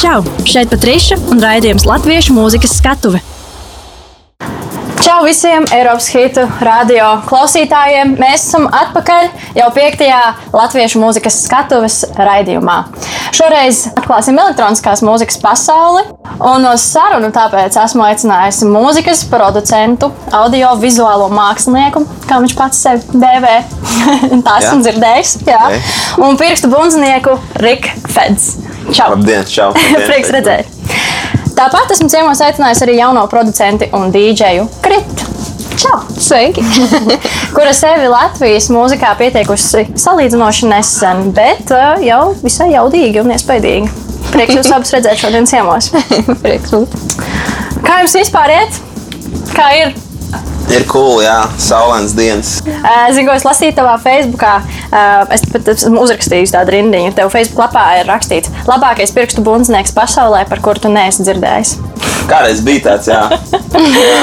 Čau! Šeit Patriša un raidījums Latviešu mūzikas skatuve. Čau visiem Eiropas hitu radio klausītājiem! Mēs esam atpakaļ jau piektajā latviešu mūzikas skatuves raidījumā. Šoreiz atklāsim elektroniskās mūzikas pasauli. Un uz sarunu tāpēc esmu aicinājusi mūzikas producentu, audio-vizuālo mākslinieku, kā viņš pats sevi dēvē. Tā esmu dzirdējis. Jā. Okay. Un pirkstu bundznieku Riku Feds. Čau! Labdien, čau! Labdien. Prieks redzēt! Tāpat esmu ciemos aicinājusi arī jauno producentu un dīdžeju Kritu. Čau! Sveiki! kura sevi Latvijas mūzikā pieteikusi salīdzinoši nesen, bet uh, jau visai jaudīgi un iespaidīgi. Prieks jūs abus redzēt šodien ciemos. Prieks būt. Kā jums vispār iet? Kā ir? Ir cool, jā, saulains dienas. Zinu, ko es lasīju tavā Facebookā. Es pat esmu uzrakstījis tādu rindiņu. Tev Facebook lapā ir rakstīts, labākais pirkstu bundznieks pasaulē, par kuru tu neesi dzirdējis. Kādreiz bija tāds, jā.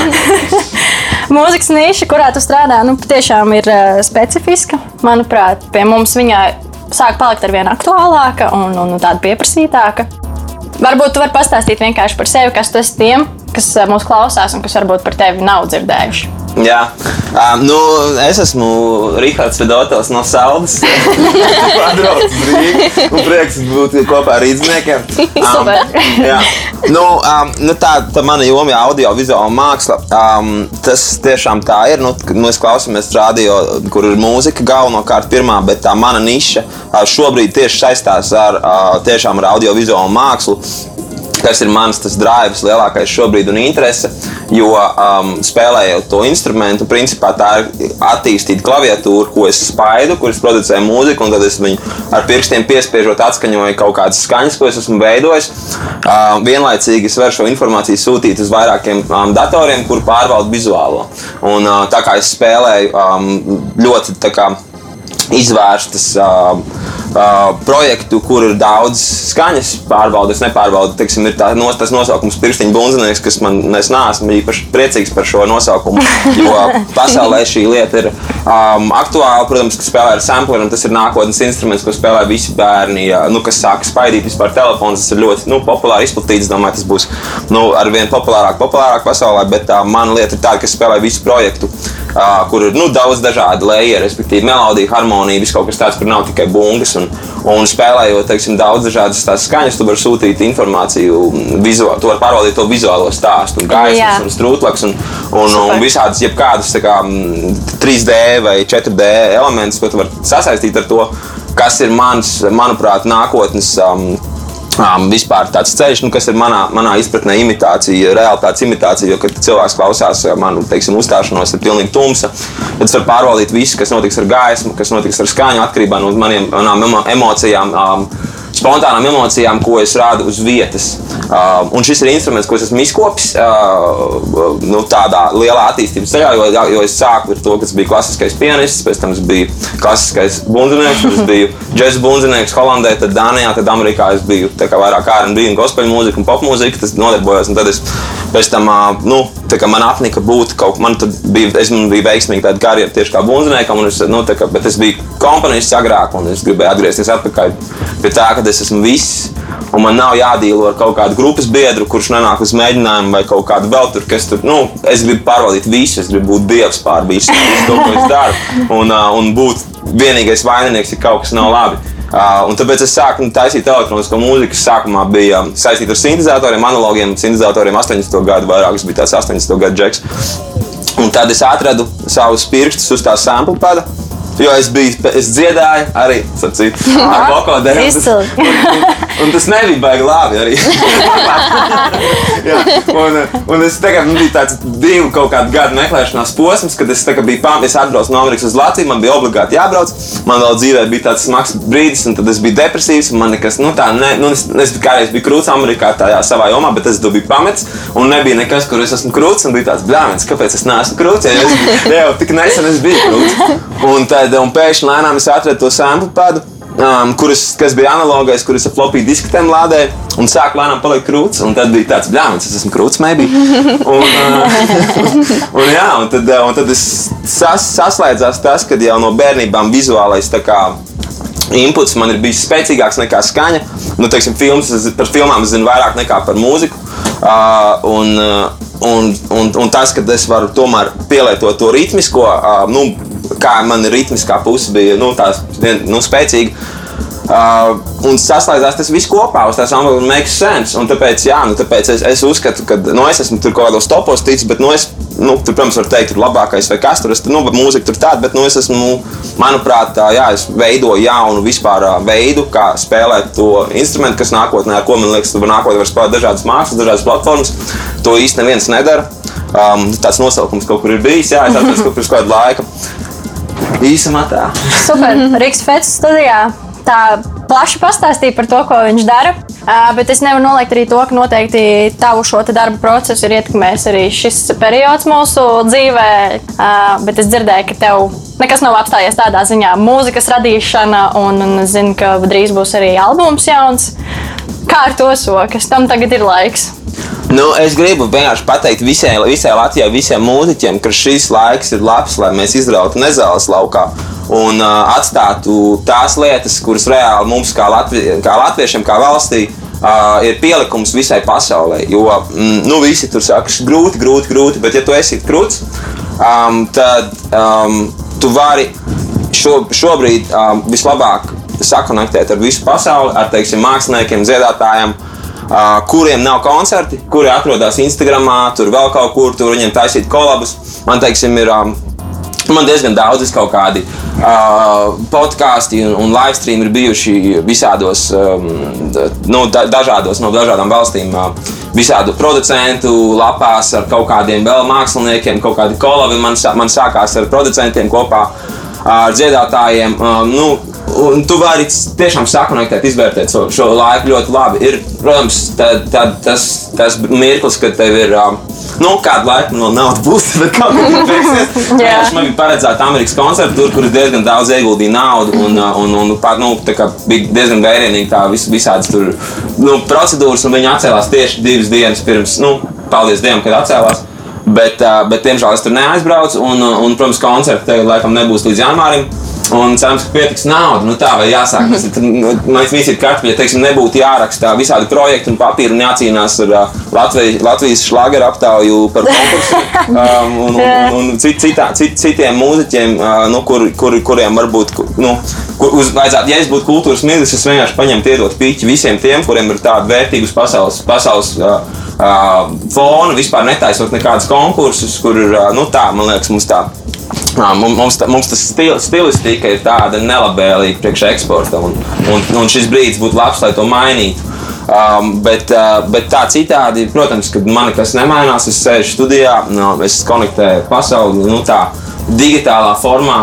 Mūzikas niša, kurā tu strādā, nu, tiešām ir uh, specifiska. Manuprāt, pie mums viņa sāk palikt ar vien aktuālāka un, un tāda pieprasītāka. Varbūt tu vari pastāstīt vienkārši par sevi, kas esi tiem, kas uh, mūs klausās un kas varbūt par tevi nav dzirdējuši. Jā, um, nu, es esmu Rihards Fedotovs no Saudas. Pārbraucis uz Rīgu un prieks būt kopā ar rīzniekiem. Um, jā, nu, um, nu tā, tā mana joma ir audio vizuāla māksla. Um, tas tiešām tā ir. Nu, mēs klausāmies radio, kur ir mūzika galvenokārt pirmā, bet tā mana niša šobrīd tieši saistās ar, uh, ar audio vizuālu mākslu kas ir mans drives lielākais šobrīd un interese. Jo um, spēlējot to instrumentu, principā tā ir attīstīta klaviatūra, ko es spaidu, kuras producēju mūziku, un tad es viņu ar pirkstiem piespiežot atskaņoju kaut kādas skaņas, ko es esmu veidojis. Um, vienlaicīgi es varu šo informāciju sūtīt uz vairākiem um, datoriem, kur pārvaldu vizuālo. Un, uh, tā kā es spēlēju um, ļoti kā, izvērstas. Uh, uh, projektu, kur ir daudz skaņas pārbaudas. Es nepārbaudu, teiksim, ir tā, nos, tas nosaukums Pirkstiņa bunzinieks, kas man es neesmu īpaši priecīgs par šo nosaukumu. Jo pasaulē šī lieta ir um, aktuāla. Protams, ka spēlē ar sampleriem, tas ir nākotnes instruments, ko spēlē visi bērni. Nu, kas sāk spaidīt vispār telefons, tas ir ļoti nu, populāri izplatīts. Domāju, tas būs nu, ar vien populārāk, populārāk pasaulē. Bet uh, mana lieta ir tāda, ka spēlē visu projektu. Uh, kur ir nu, daudz dažādu lēju, respektīvi melodija, harmonija, viss kaut kas tāds, kur nav tikai bungas. Un, un spēlējot teiksim, daudz dažādas skaņas, tu vari sūtīt informāciju, vizuāli, tu vari pārvaldīt to vizuālo stāstu, un gaismas, un strūklaks, un, un, Super. un visādas, jebkādas kā, 3D vai 4D elementus, ko tu vari sasaistīt ar to, kas ir mans, manuprāt, nākotnes. Um, um, vispār tāds ceļš, nu, kas ir manā, manā izpratnē imitācija, realitātes imitācija. Jo, kad cilvēks klausās manu teiksim, uzstāšanos, ir pilnīgi tumsa. Tad es varu pārvaldīt visu, kas notiks ar gaismu, kas notiks ar skaņu, atkarībā no maniem, manām emocijām. Um, spontānām emocijām, ko es rādu uz vietas. Uh, un šis ir instruments, ko es esmu izkopis uh, nu, tādā lielā attīstības ceļā, jo, jo es sāku ar to, kas bija klasiskais pianists, pēc tam es biju klasiskais bundzinieks, tad es biju džēzus bundzinieks Holandē, tad Dānijā, tad Amerikā es biju vairāk R&B un gospel mūzika un pop mūzika, tas nodarbojos. Tad es pēc tam, uh, nu, man apnika būt kaut man bija, es biju veiksmīgi tāda karjera tieši kā bundziniekam, un es, nu, kā, bet es biju komponists agrāk, un es gribēju atgriezties atpakaļ pie tā, ka es esmu viss. Un man nav jādīlo ar kaut kādu grupas biedru, kurš nenāk uz mēģinājumu, vai kaut kādu vēl tur, kas tur. Nu, es gribu pārvaldīt visu, es gribu būt dievs pār visu, visu to, ko es daru. Un, un būt vienīgais vaininieks, ja kaut kas nav labi. Uh, tāpēc es sāku nu, taisīt elektronisko mūziku. Sākumā bija saistīta ar sintēzatoriem, analogiem, sintēzatoriem 80. gadu, vairāk tas bija tāds 80. gadu džeks. Un tad es atradu savus pirkstus uz tā sample pada Jo es biju, es dziedāju arī ar vokaliem. Un, un tas nebija baigi labi arī. Jā, un, un es tagad biju tāds divu kaut kādu gadu meklēšanās posms, kad es biju pamats, atbraucu no Amerikas uz Latviju, man bija obligāti jābrauc. Man vēl dzīvē bija tāds smags brīdis, un tad es biju depresīvs. Man nekas, nu tā, ne, nu, es, es kādreiz biju krūts Amerikā tajā savā jomā, bet es biju pamats, un nebija nekas, kur es esmu krūts, un bija tāds blāvens, kāpēc es neesmu krūts, ja es jau tik nesen es biju krūts. Un tad tad, un pēkšņi lēnām es atradu to sample padu. Um, kuras, kas bija analogais, kuras ar floppy disketēm lādēja, un sāk lēnām palikt krūts. Tad bija tāds blāvs, es esmu krūts, maybe. Un, uh, un, jā, un, tad, un tad es sas, saslēdzās tas, ka jau no bērnībām vizuālais inputs man ir bijis spēcīgāks nekā skaņa. Nu, teiksim, filmas, par filmām es zinu vairāk nekā par mūziku. Uh, un, uh, un, un, un tas, ka es varu tomēr pielietot to ritmisko, uh, nu, kā man ritmiskā puse, bija nu, tā nu, spēcīga. Uh, un saslēdzās tas viss kopā uz tās angļu makes sense. Un tāpēc, jā, nu, tāpēc es, es uzskatu, ka nu, es esmu tur kaut kādos topos ticis, bet nu, es, nu, tur, protams, var teikt, tur labākais vai kas tur ir. Nu, mūzika tur tāda, bet nu, es esmu, manuprāt, jā, es veidoju jaunu vispār veidu, kā spēlēt to instrumentu, kas nākotnē, ar ko man liekas, tur nākotnē var spēlēt dažādas mākslas, dažādas platformas. To īsti neviens nedara. Um, tāds nosaukums kaut kur ir bijis, jā, es atceros, ka pirms kāda laika. Īsumā tā. Super. Rīgas Fētas studijā tā plaši pastāstīja par to, ko viņš dara. Bet es nevaru noliegt arī to, ka noteikti tavu šo darbu procesu ir ietekmējis arī šis periods mūsu dzīvē. Bet es dzirdēju, ka tev nekas nav apstājies tādā ziņā, mūzikas radīšana, un, un es zinu, ka drīz būs arī albums jauns. Kā ar to sokas? Tam tagad ir laiks. Nu, es gribu vienkārši pateikt visai, visai Latvijai, visiem mūziķiem, ka šis laiks ir labs, lai mēs izrautu nezāles laukā un uh, atstātu tās lietas, kuras reāli mums, kā, Latvi, kā latviešiem, kā valstī, uh, ir pielikums visai pasaulē. Jo mm, nu, visi tur saka, grūti, grūti, grūti, bet ja tu esi krūts, um, tad um, tu vari šo, šobrīd um, vislabāk sakonektēt ar visu pasauli, ar teiksim, māksliniekiem, dziedātājiem. Uh, kuriem nav koncerti, kuri atrodas Instagram, tur vēl kaut kur, tur viņiem taisīt kolabus. Man, teiksim, ir um, Man diezgan daudz kaut kādi uh, podkāsti un, un live streami ir bijuši visādos, um, nu, da, dažādos no dažādām valstīm. Uh, visādu producentu lapās ar kaut kādiem vēl māksliniekiem, kaut kādi kolabi man, man sākās ar producentiem kopā ar dziedātājiem. Um, nu, Un tu vari tiešām sakonektēt, izvērtēt šo, šo laiku ļoti labi. Ir, protams, tā, tā, tas, tas mirklis, kad tev ir. Um, nu, kādu laiku no naudas būs, bet kā beigsies. yeah. Man bija paredzēta Amerikas koncerta, tur, kur diezgan daudz ieguldīja naudu. Un, uh, un, un, un nu, bija diezgan vērienīgi tā vis, visādas tur, nu, procedūras, un viņi atcēlās tieši divas dienas pirms, nu, paldies Dievam, kad atcēlās. Bet, uh, bet, diemžēl, es tur neaizbraucu, un, un protams, koncerta tagad laikam nebūs līdz janvārim. Un cerams, ka pietiks naudas. Nu, tā vai jāsāk. Tas nu, visi ir kartuļi. Ja teiksim, nebūtu jāraksta visādi projekti un papīri un jācīnās ar uh, Latvijas, Latvijas šlāgeru aptauju par konkursu um, un, un, un cit, citā, cit, citiem mūziķiem, uh, nu, kur, kur, kuriem varbūt. Nu, kur uz, vajadzētu, ja es būtu kultūras ministrs, es vienkārši paņemtu iedot pīķi visiem tiem, kuriem ir tāda vērtīga pasaules, pasaules uh, uh, fona, vispār netaisot nekādus konkursus, kur ir, uh, nu tā, man liekas, mums tā Mums, mums tas stil, stilistika ir tāda nelabvēlīga priekš eksporta, un, un, un šis brīdis būtu labs, lai to mainītu. Um, bet, uh, bet tā citādi, protams, kad man nekas nemainās, es sēžu studijā, no, es konektēju pasauli nu, tā, digitālā formā.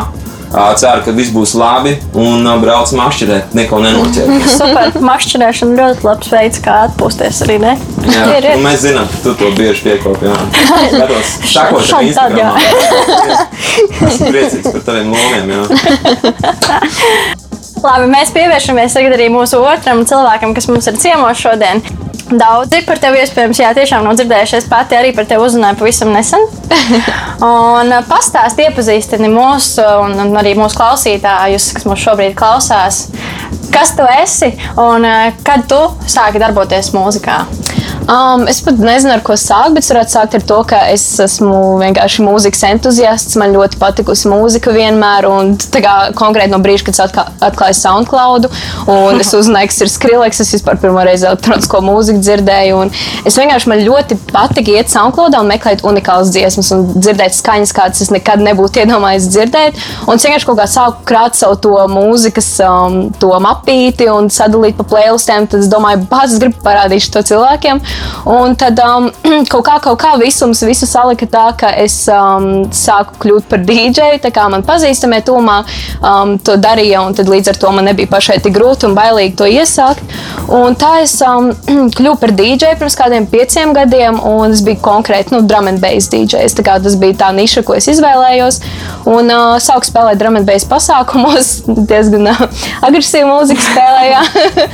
Ceru, ka viss būs labi un braucam mašķirēt, neko nenoķert. Super, mašķirēšana ļoti labs veids, kā atpūsties arī, ne? Jā, ir, ir. Mēs zinām, ka tu to bieži piekopi. Skatos, sakot ar Instagramā. Esmu priecīgs par taviem lomiem. Labi, mēs pievēršamies tagad arī mūsu otram cilvēkam, kas mums ir ciemos šodien. Daudzi par tevi iespējams, jā, tiešām nav dzirdējuši. Es pati arī par tevi uzzināju pavisam nesen. un pastāsti, iepazīstini mūs un, un arī mūsu klausītājus, kas mūs šobrīd klausās. Kas tu esi un kad tu sāki darboties mūzikā? Um, es pat nezinu, ar ko sākt, bet varētu sākt ar to, ka es esmu vienkārši mūzikas entuziasts. Man ļoti patikusi mūzika vienmēr, un kā, konkrēti no brīža, kad es atkā, atklāju SoundCloud, un es uzzināju, kas ir Skrillex, es vispār pirmo reizi elektronisko mūziku dzirdēju. Es vienkārši man ļoti patika iet SoundCloud un meklēt unikālas dziesmas un dzirdēt skaņas, kādas es nekad nebūtu iedomājies dzirdēt. Un es vienkārši kaut kā sāku krāt savu to mūzikas um, to mapīti un sadalīt pa playlistēm. Tad es domāju, bāzes gribu parādīt to cilvēkiem. Un tad um, kaut kā, kaut kā visums visu salika tā, ka es um, sāku kļūt par dīdžeju. Tā kā man pazīstamie tūmā um, to darīja, un tad līdz ar to man nebija pašai tik grūti un bailīgi to iesākt. Un tā es um, kļuvu par dīdžeju pirms kādiem pieciem gadiem, un es biju konkrēti nu, drum and bass dīdžejs. Tas bija tā niša, ko es izvēlējos. Un uh, sāku spēlēt drum and bass pasākumos, diezgan uh, agresīvu mūziku spēlēju.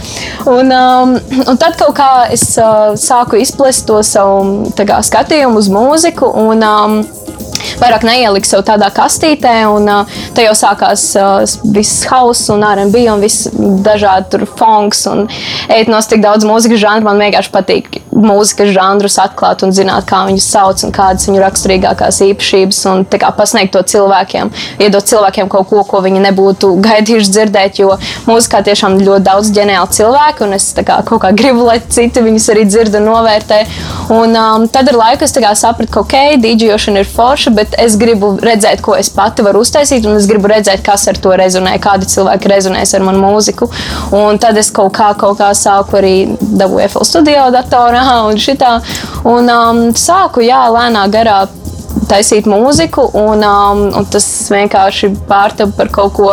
un, um, un tad kaut kā es uh, sāku izplest to savu kā, skatījumu uz mūziku. Un, um, vairāk neieliku sev tādā kastītē, un te jau sākās viss hauss un R&B un viss dažādi tur fonks un eitnos tik daudz mūzikas žanru. Man vienkārši patīk mūzikas žanrus atklāt un zināt, kā viņus sauc un kādas viņu raksturīgākās īpašības un kā pasniegt to cilvēkiem, iedot cilvēkiem kaut ko, ko viņi nebūtu gaidījuši dzirdēt, jo mūzikā tiešām ļoti daudz ģeniāli cilvēku un es kā, kaut kā gribu, lai citi viņus arī dzird un novērtē. Un um, tad ar laiku es sapratu, ka ok, dīdžošana ir forša, bet es gribu redzēt, ko es pati varu uztaisīt un es gribu redzēt, kas ar to rezonē, kādi cilvēki rezonēs ar manu mūziku. Un tad es kaut kā, kaut kā sāku arī dabūju FL studio datorā un šitā. Un um, sāku, jā, lēnā garā taisīt mūziku, un, um, un tas vienkārši pārtapa par kaut ko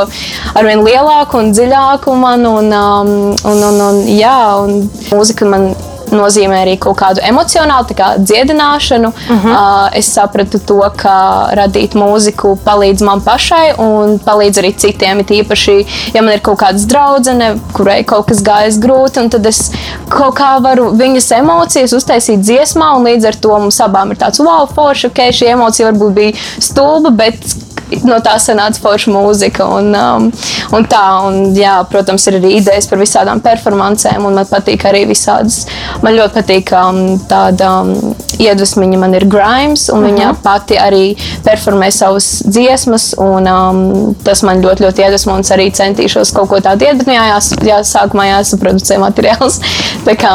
arvien lielāku un dziļāku man. Un, um, un, un, un, jā, un mūzika man nozīmē arī kaut kādu emocionālu kā dziedināšanu. Uh -huh. uh, es sapratu to, ka radīt mūziku palīdz man pašai un palīdz arī citiem. It īpaši, ja man ir kaut kāda draudzene, kurai kaut kas gājas grūti, tad es kaut kā varu viņas emocijas uztaisīt dziesmā, un līdz ar to mums abām ir tāds wow, forši, ok, šī emocija varbūt bija stulba, bet no tā sanāca forša mūzika. Un, um, un tā, un, jā, protams, ir arī idejas par visādām performancēm, man patīk arī visādas. Man ļoti patīk um, tāda um, iedvesmiņa, man ir Grimes, un uh -huh. viņa mhm. pati arī performē savas dziesmas, un um, tas man ļoti, ļoti iedvesmo, un es arī centīšos kaut ko tādu nu, jā, jā, sākumā jāsaproducē materiāls. tā kā,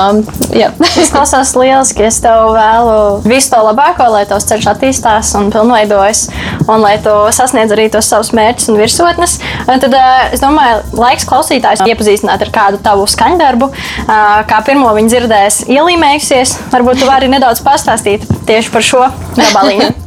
jā. Tas klausās lieliski, es tev vēlu visu to labāko, lai tavs ceļš attīstās un pilnveidojas, un lai tu sasniedz arī tos savus mērķus un virsotnes. Un tad eh, es domāju, laiks klausītājs iepazīstināt ar kādu tavu skaņdarbu. Eh, kā pirmo viņi dzirdēs, ielīmējusies, varbūt tu vari nedaudz pastāstīt tieši par šo gabaliņu.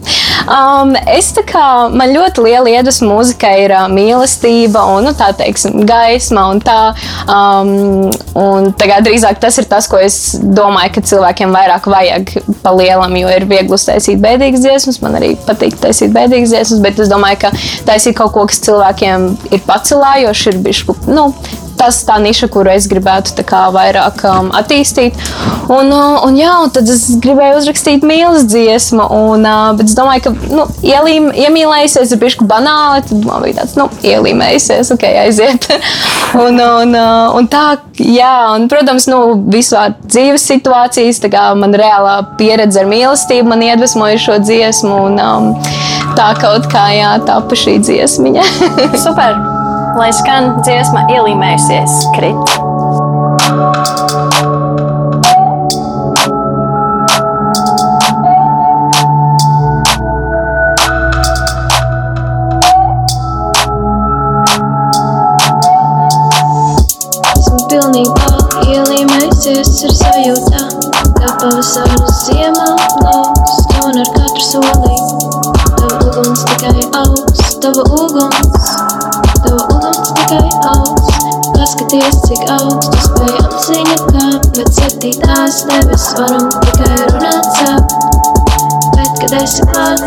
Um, es tā kā man ļoti liela iedvesma mūzika ir uh, mīlestība un, nu, tā teiksim, gaisma un tā. Um, un tagad drīzāk tas ir tas, ko es domāju, ka cilvēkiem vairāk vajag pa lielam, jo ir viegli uztaisīt bēdīgas dziesmas. Man arī patīk taisīt bēdīgas dziesmas, bet es domāju, ka taisīt kaut ko, kas cilvēkiem ir pacelājoši, ir bijis, nu, tas tā niša, kuru es gribētu kā, vairāk um, attīstīt. Un, uh, un, jā, un tad es gribēju uzrakstīt mīlestības dziesmu, un, uh, bet es domāju, ka nu, ielīm, iemīlējusies ir bišķi banāli. Tad man bija tāds, nu, ielīmējusies, ok, aiziet. un, un, uh, un tā, jā, un, protams, nu, vispār dzīves situācijas, tā kā man reālā pieredze ar mīlestību man iedvesmoja šo dziesmu. Un, um, tā kaut kā jā, tapa šī dziesmiņa. Super! Lai skan dziesma ielīmējusies krit. Pilnībā ielīmējusies ar sajūtām, kā pavasaras ziemā Paskaties, cik augstu spēj apziņa kāpt, bet septītās debes varam tikai runāt sāp. Bet, kad esi klāt,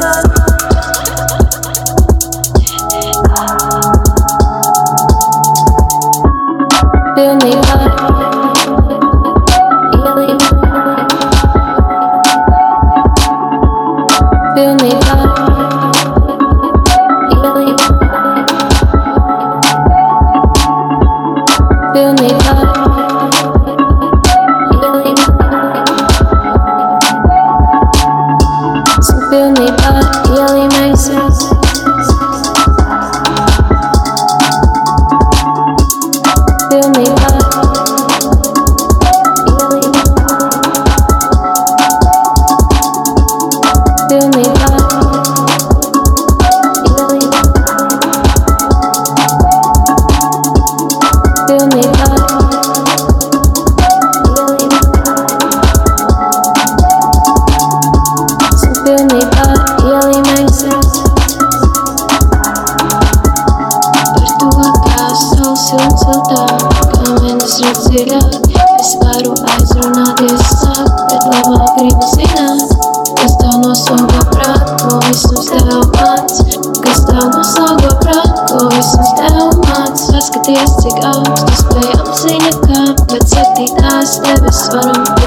skaties, cik augstu spējam ziņa, kā pēc septītās debes varam.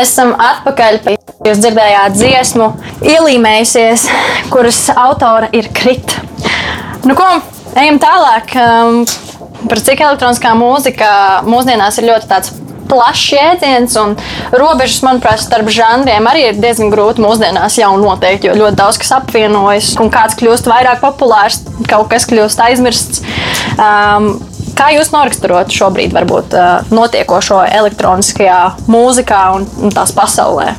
Mēs esam atpakaļ. Jūs dzirdējāt dziesmu, ielīmējusies, kuras autora ir Krita. Nu, ko, ejam tālāk. Um, par cik elektroniskā mūzika mūsdienās ir ļoti tāds plašs jēdziens, un robežas, manuprāt, starp žanriem arī ir diezgan grūti mūsdienās jau noteikt, jo ļoti daudz kas apvienojas, un kāds kļūst vairāk populārs, kaut kas kļūst aizmirsts. Um, Kā jūs noraksturot šobrīd varbūt, uh, notiekošo elektroniskajā mūzikā un, un tās pasaulē?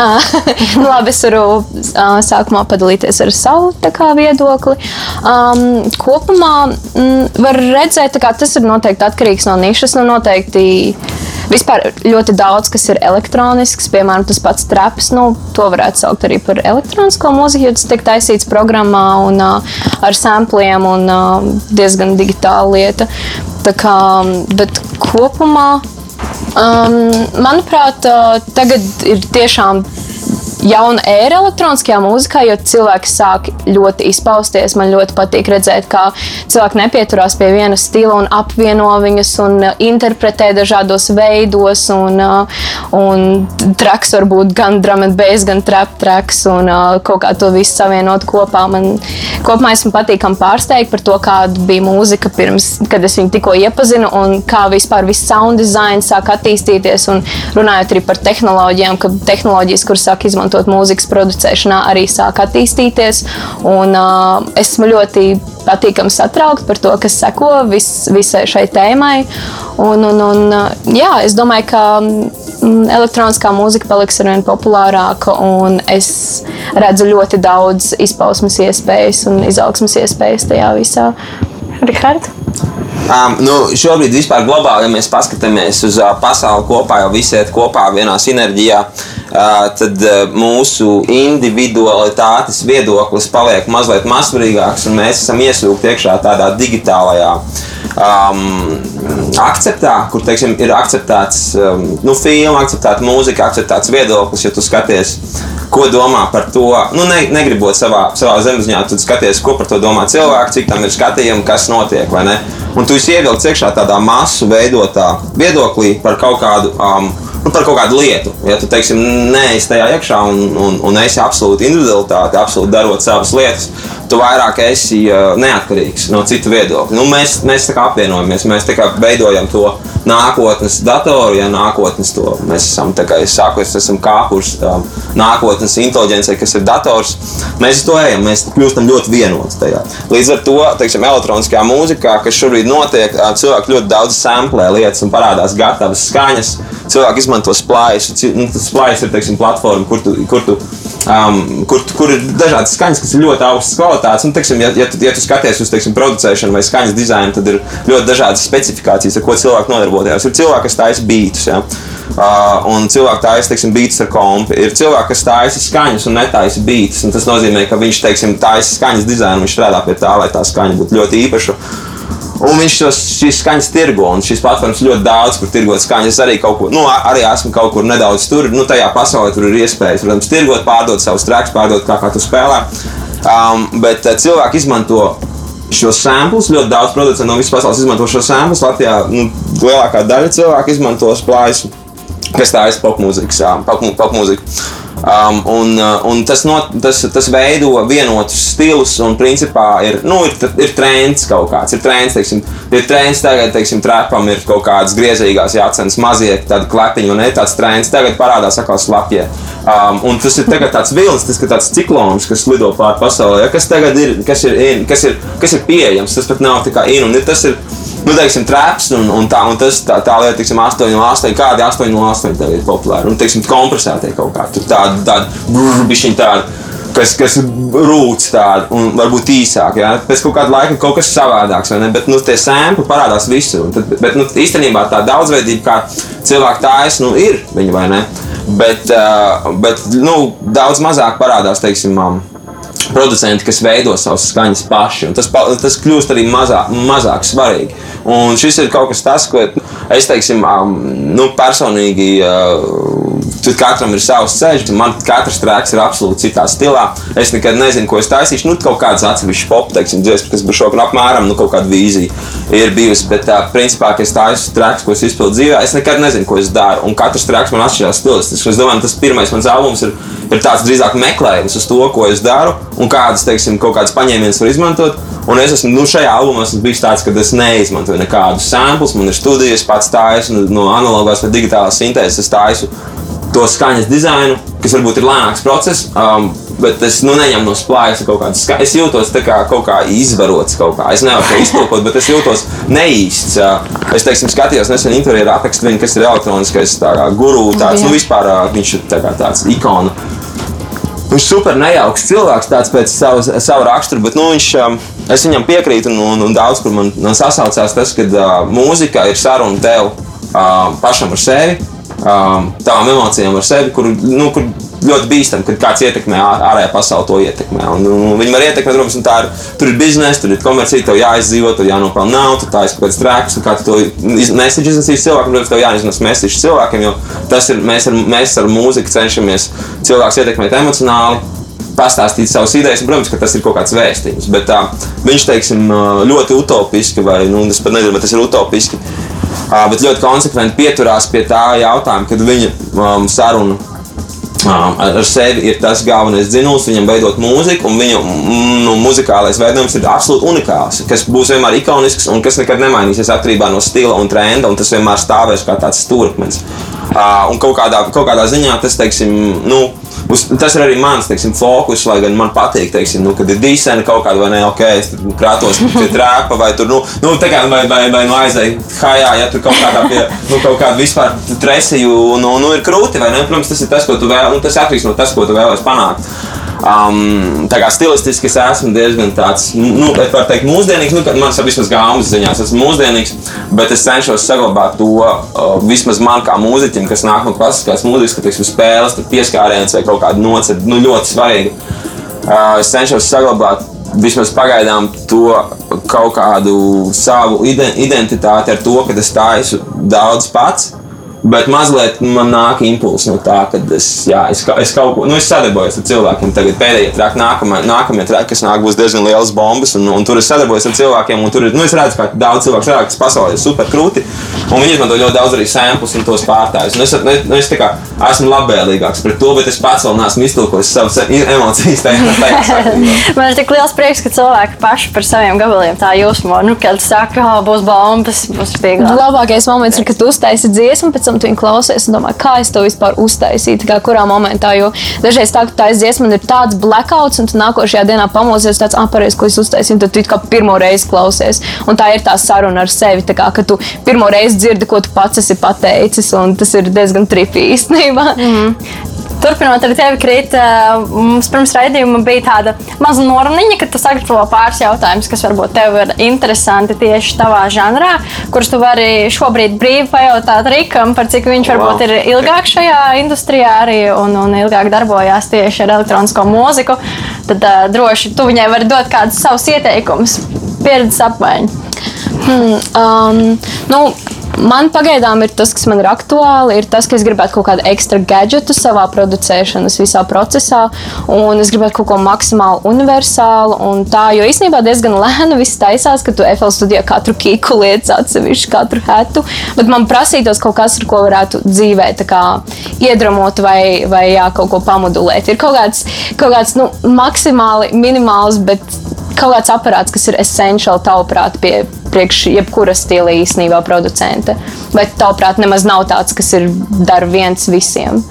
Ah, Labi, es varu uh, sākumā padalīties ar savu kā, viedokli. Um, kopumā mm, var redzēt, ka tas ir noteikti atkarīgs no nišas. Nu, noteikti Vispār ļoti daudz kas ir elektronisks, piemēram, tas pats traps. Nu, to varētu saukt arī par elektronisko mūziku, jo tas tiek taisīts programmā un uh, ar sampliem un uh, diezgan digitāla lieta. Tā kā, bet kopumā, um, manuprāt, uh, tagad ir tiešām jauna ēra elektroniskajā mūzikā, jo cilvēki sāk ļoti izpausties. Man ļoti patīk redzēt, kā cilvēki nepieturās pie viena stila un apvieno viņus un uh, interpretē dažādos veidos. Un, uh, un traks var būt gan bass, gan trap traks un uh, kaut kā to visu savienot kopā. Man kopumā esmu patīkami pārsteigta par to, kāda bija mūzika pirms, kad es viņu tikko iepazinu un kā vispār viss sound design sāk attīstīties. Un runājot arī par tehnoloģijām, ka tehnoloģijas, kuras sāk izmantot izmantot mūzikas producēšanā, arī sāk attīstīties. Un, uh, esmu ļoti patīkami satraukta par to, kas seko vis, visai šai tēmai. Un, un, un, jā, es domāju, ka mm, elektroniskā mūzika paliks ar vien populārāka, un es redzu ļoti daudz izpausmes iespējas un izaugsmas iespējas tajā visā. Rihards? Um, nu, šobrīd, vispār globāli, ja mēs paskatāmies uz uh, pasauli kopā, jau visi iet kopā vienā sinerģijā, uh, tad uh, mūsu individualitātes viedoklis paliek mazliet mazsvarīgāks, un mēs esam iesūkti iekšā tādā digitālajā um, akceptā, kur teiksim, ir akceptēts um, nu, filma, akceptēta mūzika, akceptēts viedoklis. Ja tu skaties, ko domā par to, nu, ne, negribot savā, savā zemesziņā, tad skaties, ko par to domā cilvēki, cik tam ir skatījumi, kas notiek. Un tu ievilkts iekšā tādā masu veidotā viedoklī par kaut kādu. Um, nu, par kaut kādu lietu. Ja tu teiksim, neesi tajā iekšā un, un, un esi absolūti individualitāte, absolūti darot savas lietas, tu vairāk esi uh, neatkarīgs no citu viedokļa. Nu, mēs mēs apvienojamies, mēs veidojam to nākotnes datoru, ja nākotnes to mēs esam sākuši, esam kāpuši um, nākotnes inteligencei, kas ir dators. Mēs to ejam, mēs kļūstam ļoti vienoti tajā. Līdz ar to, teiksim, elektroniskajā mūzikā, kas šobrīd notiek, cilvēki ļoti daudz samplē lietas un parādās gatavas skaņas. Cilvēki izmanto splājas, nu, splājas ir, teiksim, platforma, kur tu, kur tu um, kur, kur ir dažādas skaņas, kas ir ļoti augstas kvalitātes. Un, teiksim, ja, ja, tu, ja tu skaties uz teiksim, producēšanu vai skaņas dizainu, tad ir ļoti dažādas specifikācijas, ar ko cilvēki nodarbojas. Ir cilvēki, kas taisa beidus. Ja? Uh, un cilvēki taisa teiksim, beidus ar kompu. Ir cilvēki, kas taisa skaņas un netaisa beidus. Tas nozīmē, ka viņš teiksim, taisa skaņas dizainu, viņš strādā pie tā, lai tā skaņa būtu ļoti īpaša. Un viņš tos, šīs skaņas tirgo, un šīs platformas ļoti daudz, kur tirgot skaņas. Es arī kaut kur, nu, arī esmu kaut kur nedaudz tur, nu, tajā pasaulē tur ir iespējas, protams, tirgot, pārdot savus traks, pārdot kā, kā tu spēlē. Um, bet uh, cilvēki izmanto šos samplus. Ļoti daudz producentu no visas pasaules izmanto šos samplus. Latvijā nu, lielākā daļa cilvēku izmanto plājas, kas tā ir popmūzikas, popmūzika. Um, un, uh, un tas, not, tas, tas veido vienotus stilus, un principā ir, nu, ir, ir trends kaut kāds. Ir trends, teiksim, ir trends tagad, teiksim, trepam ir kaut kādas griezīgās jācenas mazie, tādi klepiņi, un ne tāds trends. Tagad parādās atkal slapjie. Um, un tas ir tagad tāds vilnis, tas ir tāds ciklons, kas lido pāri pasaulē. Ja, kas tagad ir, kas ir, in, kas ir, kas ir pieejams, tas pat nav tā kā in, un ir, tas ir nu, teiksim, traps un, un, tā, un tas tā, tā lieta, teiksim, 8 no 8, kādi 8 no 8 tagad ir populāri. Un, teiksim, kompresētie kaut kā, tur tādi, tādi, bišķiņi tādi. Kas, kas rūc tādu, un varbūt īsāk. Ja? Pēc kāda laika kaut kas savādāks, vai ne? Bet nu, tie sēkļi parādās visur. Tad, bet nu, īstenībā tā daudzveidība, kā cilvēki tā es, nu, ir viņa vai ne? Bet, bet nu, daudz mazāk parādās, teiksim, um, producenti, kas veido savas skaņas paši. Tas, tas kļūst arī mazā, mazāk svarīgi. Un šis ir kaut kas tāds, ko es teiksim, nu, personīgi Tur katram ir savs ceļš, man katrs trēks ir absolūti citā stilā. Es nekad nezinu, ko es taisīšu. Nu, kaut kāds atsevišķs pop, teiksim, dziesmas, kas būs šokā apmēram, nu, kaut kāda vīzija ir bijusi. Bet, tā, principā, ka es taisu trēks, ko es izpildu dzīvē, es nekad nezinu, ko es daru. Un katrs trēks man atšķirās stilistiski. Es domāju, tas pirmais mans albums ir, ir tāds drīzāk meklējums uz to, ko es daru un kādas, teiksim, kaut kādas paņēmienas var izmantot. Un es esmu nu, šajā albumā esmu bijis tāds, ka es neizmantoju nekādus samplus. Man ir studijas, pats taisu no analogās vai digitālās sintēzes. Es taisu to skaņas dizainu, kas varbūt ir lēnāks process. Um, Bet es nu, neņemu no spēļas kaut kādas skaņas. Es jūtos kā kaut kā izvarots. Kaut kā. Es nevaru to iztulkot, bet es jūtos neīsts. Es teiksim, skatījos nesen interjeru aprakstu, kas ir elektroniskais guru. Tāds, nu, vispār, viņš ir tā tāds ikona. Viņš ir super nejauks cilvēks, tāds pēc savas, savu raksturu, bet nu, viņš, es viņam piekrītu. Un, un, un daudz kur man, man sasaucās tas, ka uh, mūzika ir saruna tev uh, pašam ar sevi um, tavām emocijām ar sevi, kur, nu, kur ļoti bīstami, kad kāds ietekmē ārējā pasaule, to ietekmē. Un, un viņi var ietekmēt, protams, tā ir, tur ir biznesa, tur ir komercija, tev jāizdzīvot, tur jānopelnā naudu, tā ir kaut kāds trēks, kā tu to mēsīši iznesīs cilvēkam, protams, tev jāiznes mēsīši cilvēkiem, jo tas ir, mēs ar, mēs ar mūziku cenšamies cilvēks ietekmēt emocionāli pastāstīt savas idejas. Un, protams, ka tas ir kaut kāds vēstījums, bet tā, viņš teiksim, ļoti utopiski, vai nu, es pat nezinu, vai tas ir utopiski bet ļoti konsekventi pieturās pie tā jautājuma, kad viņa um, saruna Um, ar sevi ir tas galvenais dzinums, viņam veidot mūziku, un viņa nu, muzikālais veidojums ir absolūti unikāls, kas būs vienmēr ikonisks un kas nekad nemainīsies atkarībā no stila un trenda, un tas vienmēr stāvēs kā tāds stūrakmens. Uh, un kaut kādā, kaut kādā ziņā tas, teiksim, nu, Uz, tas ir arī mans teiksim, fokus, lai gan man patīk, teiksim, nu, kad ir dīsēna kaut kāda vai ne, ok, es krātos pie trēpa vai tur, nu, nu tā kā vai, vai, vai nu aizēju hajā, ja tur kaut kādā pie, nu, kaut kāda vispār tresiju, nu, nu ir krūti, vai ne, protams, tas ir tas, ko tu vēl, un tas atkarīgs no tas, ko tu vēlēsi panākt. Um, tā kā stilistiski es esmu diezgan tāds, nu, es varu teikt, mūsdienīgs. Nu, man vismaz gāmas ziņā es esmu mūsdienīgs, bet es cenšos saglabāt to uh, vismaz man kā mūziķim, kas nāk no klasiskās mūzikas, ka teiksim, spēles, pieskāriens vai kaut kāda nocēla, nu, ļoti svarīga. Uh, es cenšos saglabāt vismaz pagaidām to kaut kādu savu identitāti ar to, ka es taisu daudz pats. Bet mazliet man nāk impulss no tā, ka es, jā, es, es kaut ko nu, sadarbojos ar cilvēkiem. Tagad pēdējie traki, nākamie, nākamie traki, kas nāk, būs diezgan liels bombas. Un, un tur es sadarbojos ar cilvēkiem. Tur ir, nu, es redzu, ka daudz cilvēku strādā, kas pasaulē ir super krūti. Un viņi izmanto ļoti daudz arī sēklus un tos pārtājus. Es, ne, nu, es kā, esmu labvēlīgāks pret to, bet es pats vēl neesmu iztulkojis savas emocijas. Tajā, tajā Man ir tik liels prieks, ka cilvēki paši par saviem gabaliem tā jūsmo. Nu, kad saka, ka būs bombas, būs vieglāk. Labākais moments ir, kad uztaisi dziesmu, pēc tam un tu viņu klausies un domā, kā es to vispār uztaisīju, kā kurā momentā. Jo dažreiz tā, ka tā dziesma ir tāds blackouts, un tu nākošajā dienā pamosies tāds aparējs, ko es uztaisīju, tad tu kā pirmo reizi klausies. Un tā ir tā saruna ar sevi, kā, ka tu pirmo reizi dzirdi, ko tu pats esi pateicis, un tas ir diezgan tripīgi īstenībā. Mm -hmm. Turpinot ar tevi, Krīt, mums pirms raidījuma bija tāda maza noruniņa, ka tu sagatavo pāris jautājumus, kas varbūt tev ir interesanti tieši tavā žanrā, kurus tu vari šobrīd brīvi pajautāt Rikam, par cik viņš varbūt wow. ir ilgāk šajā industrijā arī un, un ilgāk darbojās tieši ar elektronisko mūziku. Tad uh, droši tu viņai vari dot kādus savus ieteikumus, pieredzes apmaiņu. Hmm, um, nu, Man pagaidām ir tas, kas man ir aktuāli, ir tas, ka es gribētu kaut kādu ekstra gadgetu savā producēšanas visā procesā, un es gribētu kaut ko maksimāli universālu. Tā, jo īstenībā diezgan lēni viss taisās, ka tu FL studijā katru kīku lietas atsevišķi, katru hetu, bet man prasītos kaut kas, ar ko varētu dzīvē iedramot vai, vai jā, kaut ko pamudulēt. Ir kaut kāds, kaut kāds nu, maksimāli minimāls, bet kaut kāds aparāts, kas ir essentiāli tavuprāt pie priekš jebkura stila īstenībā producenta. Vai tavuprāt nemaz nav tāds, kas ir dara viens visiem?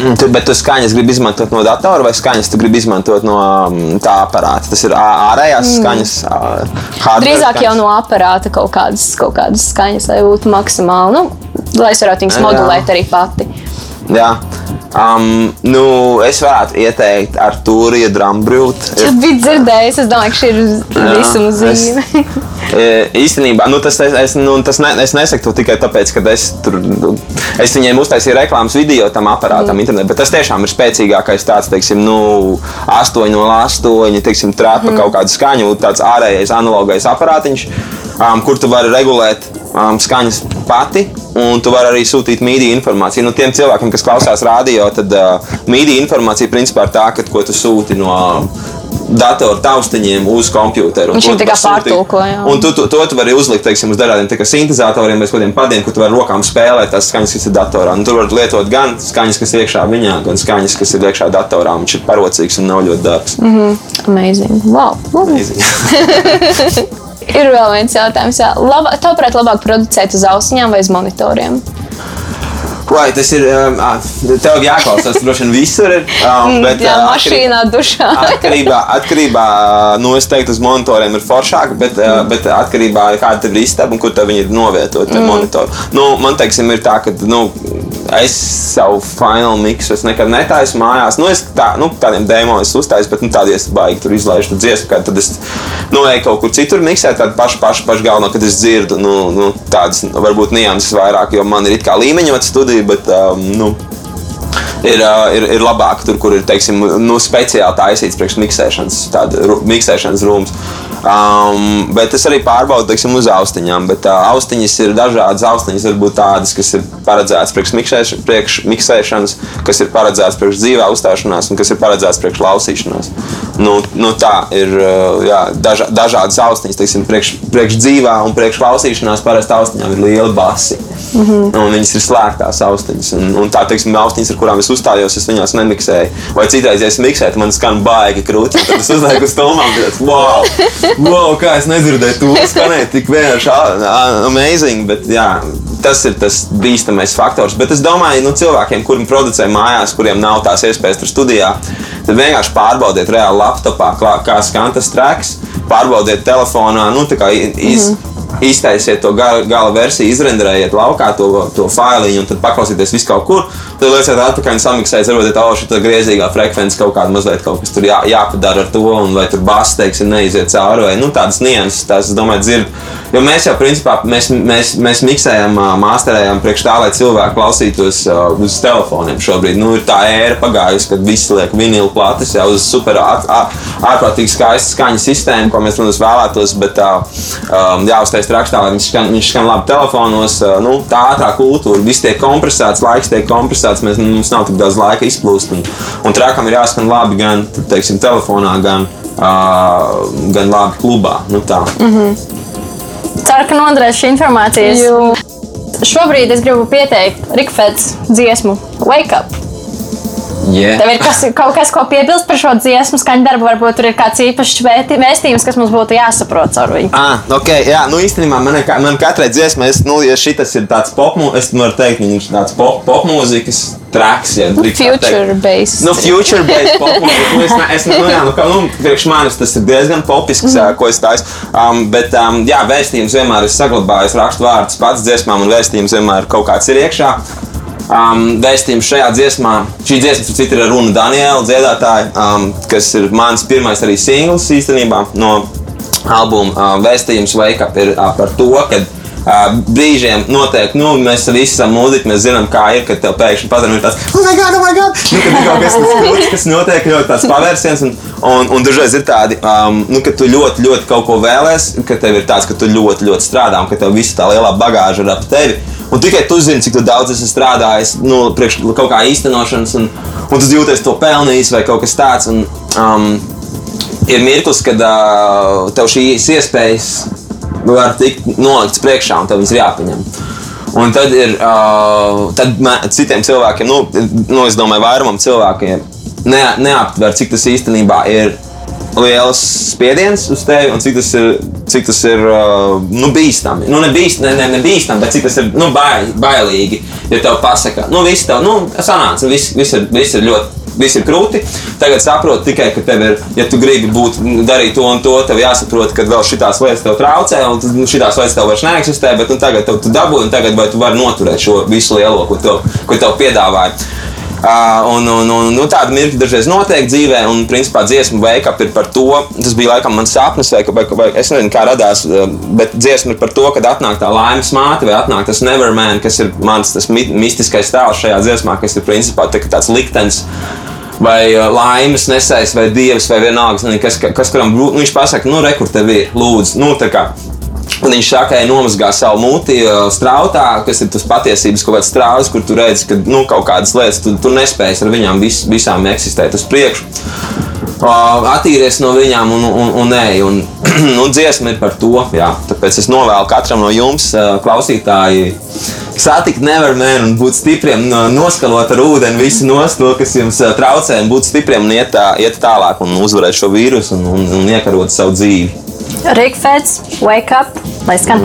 Mm, tu, bet tu skaņas gribi izmantot no datora vai skaņas tu gribi izmantot no um, tā aparāta? Tas ir ārējās mm. skaņas. Drīzāk skaņas. jau no aparāta kaut kādas, kaut kādas skaņas, lai būtu maksimāli, nu, lai es varētu viņas modulēt arī pati. Jā. Um, nu, es varētu ieteikt ar Turiju Drambrūtu. Es biju dzirdējis, es domāju, ka šī ir visuma zīme. es, īstenībā, nu, tas, es, nu, tas ne, es nesaku to tikai tāpēc, ka es, tur, es viņiem uztaisīju reklāmas video tam aparātam mm. internetā, bet tas tiešām ir spēcīgākais tāds, teiksim, nu, 8 no 8, teiksim, trāpa mm. kaut kādu skaņu, tāds ārējais analogais aparātiņš, um, kur tu vari regulēt um, skaņas pati, un tu vari arī sūtīt mīdiju informāciju. Nu, tiem cilvēkiem, kas klausās radio, tad uh, mīdija informācija principā ir tā, ka, ko tu sūti no datoru taustiņiem uz kompjuteru. Viņš To viņu tu tā kā pasūti. pārtulko, jā. Un tu, tu, to tu vari uzlikt teiksim, uz dažādiem sintezatoriem vai kādiem padiem, kur tu vari rokām spēlēt tās skaņas, kas ir datorā. Un tur var lietot gan skaņas, kas ir iekšā viņā, gan skaņas, kas ir iekšā datorā. Viņš ir parocīgs un nav ļoti dārgs. Mm. Amazing. Wow. Ir vēl viens jautājums. Jā. Labā, tavuprāt, labāk producēt uz ausiņām vai uz monitoriem? Vai tas ir? Um, ā, tev jāklausās, droši vien visur ir. Um, bet, jā, ā, mašīnā, dušā. Atkarībā, atkarībā nu, es teiktu, uz monitoriem ir foršāk, bet, mm. bet atkarībā no kāda ir istaba un kur tev viņi ir novietoti, mm. monitori. Nu, man teiksim, ir tā, ka nu, es savu final mixu es nekad netaisu mājās. Nu, es tā, nu, tādiem dēmon es uztaisu, bet nu, tādi es baigi tur izlaižu dziesmu, kad tad es nu, eju kaut kur citur miksēt, tādu pašu, pašu, pašu galveno, kad es dzirdu nu, nu, tādas varbūt nianses vairāk, jo man ir it kā līmeņot studija, bet um, nu, ir, ā, ir, ir labāk tur, kur ir teiksim, nu, speciāli taisīts priekš miksēšanas, tāda miksēšanas rūms. Um, bet es arī pārbaudu teiksim, uz austiņām. Bet uh, austiņas ir dažādas. Austiņas var būt tādas, kas ir paredzētas priekš, priekš miksēšanas, kas ir paredzētas priekš dzīvē uzstāšanās un kas ir paredzētas priekš klausīšanās. Nu, nu, tā ir uh, jā, daža, dažādas austiņas. Teiksim, priekš, priekš dzīvē un priekš klausīšanās parasti austiņām ir liela basi. Mm -hmm. Viņas ir slēgtās austiņas. Un, un tā, teiksim, austiņas, ar kurām es uzstājos, es viņās nemiksēju. Vai citreiz, ja es miksēju, man skan baigi krūti. Tad es uzlieku uz stūmām, tāds, wow, wow, kā es nedzirdēju to skanēt, tik vienkārši amazing. Bet, jā, tas ir tas bīstamais faktors. Bet es domāju, nu, cilvēkiem, kuriem producē mājās, kuriem nav tās iespējas tur studijā, tad vienkārši pārbaudiet reāli laptopā, klā- kā skan tas treks, pārbaudiet telefonā, nu, tā kā iz, mm -hmm iztaisiet to gala, gala versiju, izrenderējiet laukā to, to failiņu un tad paklausieties visu kaut kur. Tad lieciet atpakaļ un samiksējiet, varbūt tā šī griezīgā frekvence kaut kāda mazliet kaut kas tur jā, jāpadara ar to, un vai tur bass, teiksim, neiziet cauri, vai nu, tādas nianses, tās, es domāju, dzird. Jo mēs jau, principā, mēs, mēs, mēs miksējam, māsterējam priekš tā, lai cilvēki klausītos uz telefoniem šobrīd. Nu, ir tā ēra pagājusi, kad visi liek vinilu plates jau uz super ā- ā- ārprātīgi skaistu skaņu sistēmu, ko mēs, protams, vēlētos, bet tā, um, jāuztais traks tā, lai viņš skan, viņš skan labi telefonos, nu, tā ātrā kultūra, viss tiek kompresēts, laiks tiek kompresēts, mēs, mums nav tik daudz laika izplūst, un, un trakam ir jāskan labi gan, teiksim, telefonā, gan, uh, gan labi klubā. Nu, tā. Ceru, ka noderēs šī informācija. Šobrīd es gribu pieteikt Rikfēdas dziesmu Wake Up. Yeah. Tev ir kas, kaut kas, ko piebilst par šo dziesmu, skaņu darbu, varbūt tur ir kāds īpašs vēstījums, kas mums būtu jāsaprot caur viņu. Ah, ok, jā, nu īstenībā man, kā, man katrai dziesmai, es, nu, ja šis ir tāds pop, mu- es varu teikt, viņš ir tāds pop, pop mūzikas traks. Ja, teikt. Future based. Nu, future based pop mūzika. Nu, es, ne, es, nu, jā, nu, kā, nu, priekš manis tas ir diezgan popisks, mm. ko es taisu. Um, bet, um, jā, vēstījums vienmēr ir saglabājis rakstu vārdus pats dziesmām, un vēstījums vienmēr kaut kāds ir iekšā. Um, vēstījums šajā dziesmā, šī dziesma, starp citu, ir runa Daniela dziedātāja, um, kas ir mans pirmais arī singls īstenībā no albuma. Um, vēstījums Wake Up ir uh, par to, ka uh, brīžiem notiek, nu, mēs visi esam mūziķi, mēs zinām, kā ir, kad tev pēkšņi paziņo tāds, oh, my God, oh, my God! Nu, kad ir kaut kas tāds kas notiek, ļoti tāds pavērsiens, un, un, un dažreiz ir tādi, um, nu, ka tu ļoti, ļoti kaut ko vēlēs, ka tev ir tāds, ka tu ļoti, ļoti strādā, un ka tev visa tā lielā bagāža ir ap tevi. Un tikai tu zini, cik tu daudz esi strādājis nu, priekš kaut kā īstenošanas, un, un tu jūties to pelnījis vai kaut kas tāds. Un, um, ir mirklis, kad uh, tev šīs iespējas var tikt noliktas priekšā, un tev viņas ir jāpieņem. Un tad ir uh, tad citiem cilvēkiem, nu, nu, es domāju, vairumam cilvēkiem ne, neaptver, cik tas īstenībā ir liels spiediens uz tevi un cik tas ir, cik tas ir uh, nu, bīstami. Nu, ne, bīst, ne, ne, ne bīstami, bet cik tas ir nu, bail, bailīgi. Ja tev pasaka, nu, viss tev, nu, sanāca, viss, viss, ir, viss ir ļoti. Viss ir krūti. Tagad saproti tikai, ka tev ir, ja tu gribi būt, darīt to un to, tev jāsaprot, ka vēl šīs lietas tev traucē, un nu, šīs lietas tev vairs neeksistē, bet nu, tagad tev, tu dabūji, un tagad vai tu vari noturēt šo visu lielo, ko tev, ko tev piedāvāja. Uh, un, un, un, nu, tāda mirkļa dažreiz notiek dzīvē, un principā dziesma wake up ir par to. Tas bija laikam mans sapnis, vai, vai, vai es nezinu, kā radās, uh, bet dziesma ir par to, kad atnāk tā laimes māte, vai atnāk tas neverman, kas ir mans mi mistiskais tēls šajā dziesmā, kas ir principā tā, tāds liktenis. Vai uh, laimes nesējis, vai dievs, vai vienalga, kas, kas kuram nu, viņš pasaka, nu, rekur tev ir, lūdzu, nu, tā kā Un viņš ka nomazgā savu muti strautā, kas ir tas patiesības kaut kāds strāvas, kur tu redzi, ka nu, kaut kādas lietas tu, tu nespēji ar viņām vis, visām eksistēt uz priekšu. Attīries no viņām un, un, un nē, un nu, dziesma ir par to. Jā. Tāpēc es novēlu katram no jums, klausītāji, satikt nevarmēnu un būt stipriem, no- noskalot ar ūdeni visu nost to, kas jums traucē, un būt stipriem un iet, tā, iet tālāk un uzvarēt šo vīrusu un, un, un iekarot savu dzīvi. Rīgfēds, wake up, lai skan.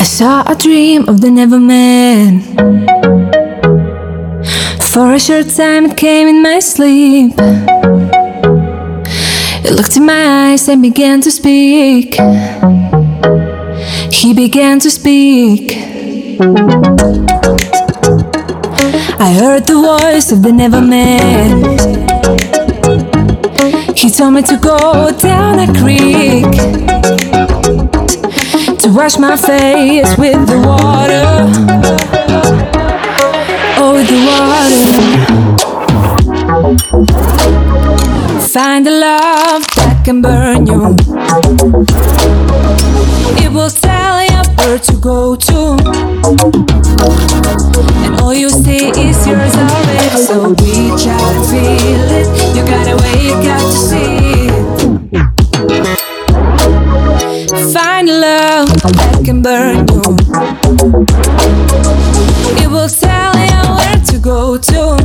I saw a dream of the never man. For a short time, it came in my sleep. It looked in my eyes and began to speak. He began to speak. I heard the voice of the never He told me to go down a creek to wash my face with the water. Oh, with the water. Find a love that can burn you. It will tell you where to go to. And all you see is yours already. So reach out feel it. You gotta wake up to see it. Find love that can burn you. It will tell you where to go to.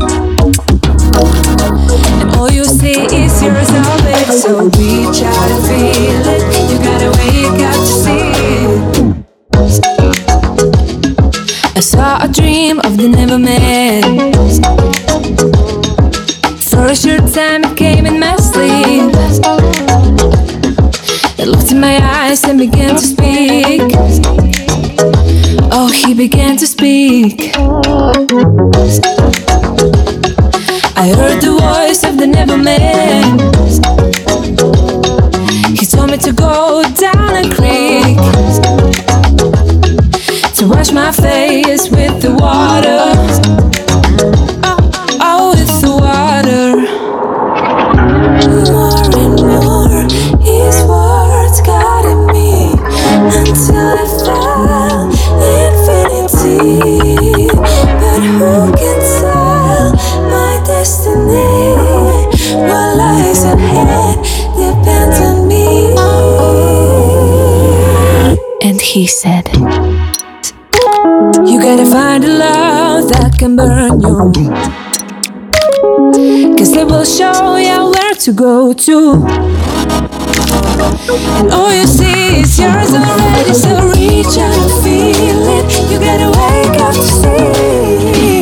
And all you see is yours already. So reach out feel it. You gotta wake up to see it. I saw a dream of the never man. For a short time, it came in my sleep. It looked in my eyes and began to speak. Oh, he began to speak. I heard the voice of the never man. He said. You gotta find a love that can burn you. Cause it will show you where to go to. And all you see is yours already. So reach out and feel it. You gotta wake up to see.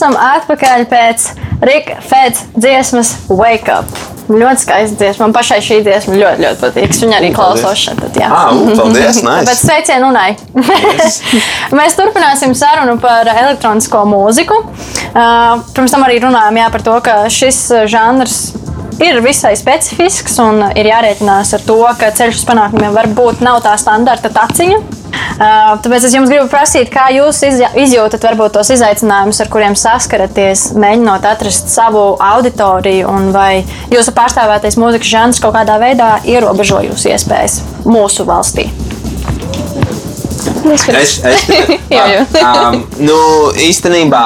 Esam atpakaļ pēc Rika Fēdes dziesmas Wake Up. Ļoti skaista dziesma. Man pašai šī dziesma ļoti, ļoti patīk. Es viņu arī klausos šeit. tad, jā. Ah, u, paldies! Tāpēc Nice. sveicienu Unai. Mēs turpināsim sarunu par elektronisko mūziku. Uh, Pirms tam arī runājām jā, par to, ka šis žanrs ir visai specifisks un ir jārēķinās ar to, ka ceļš uz panākumiem varbūt nav tā standarta taciņa. Uh, Tāpēc es jums gribu prasīt, kā jūs izjūtat varbūt tos izaicinājumus, ar kuriem saskaraties, mēģinot atrast savu auditoriju, un vai jūsu pārstāvētais mūzikas žanrs kaut kādā veidā ierobežo jūsu iespējas mūsu valstī. Es, es, Jā, jā. um, nu, īstenībā,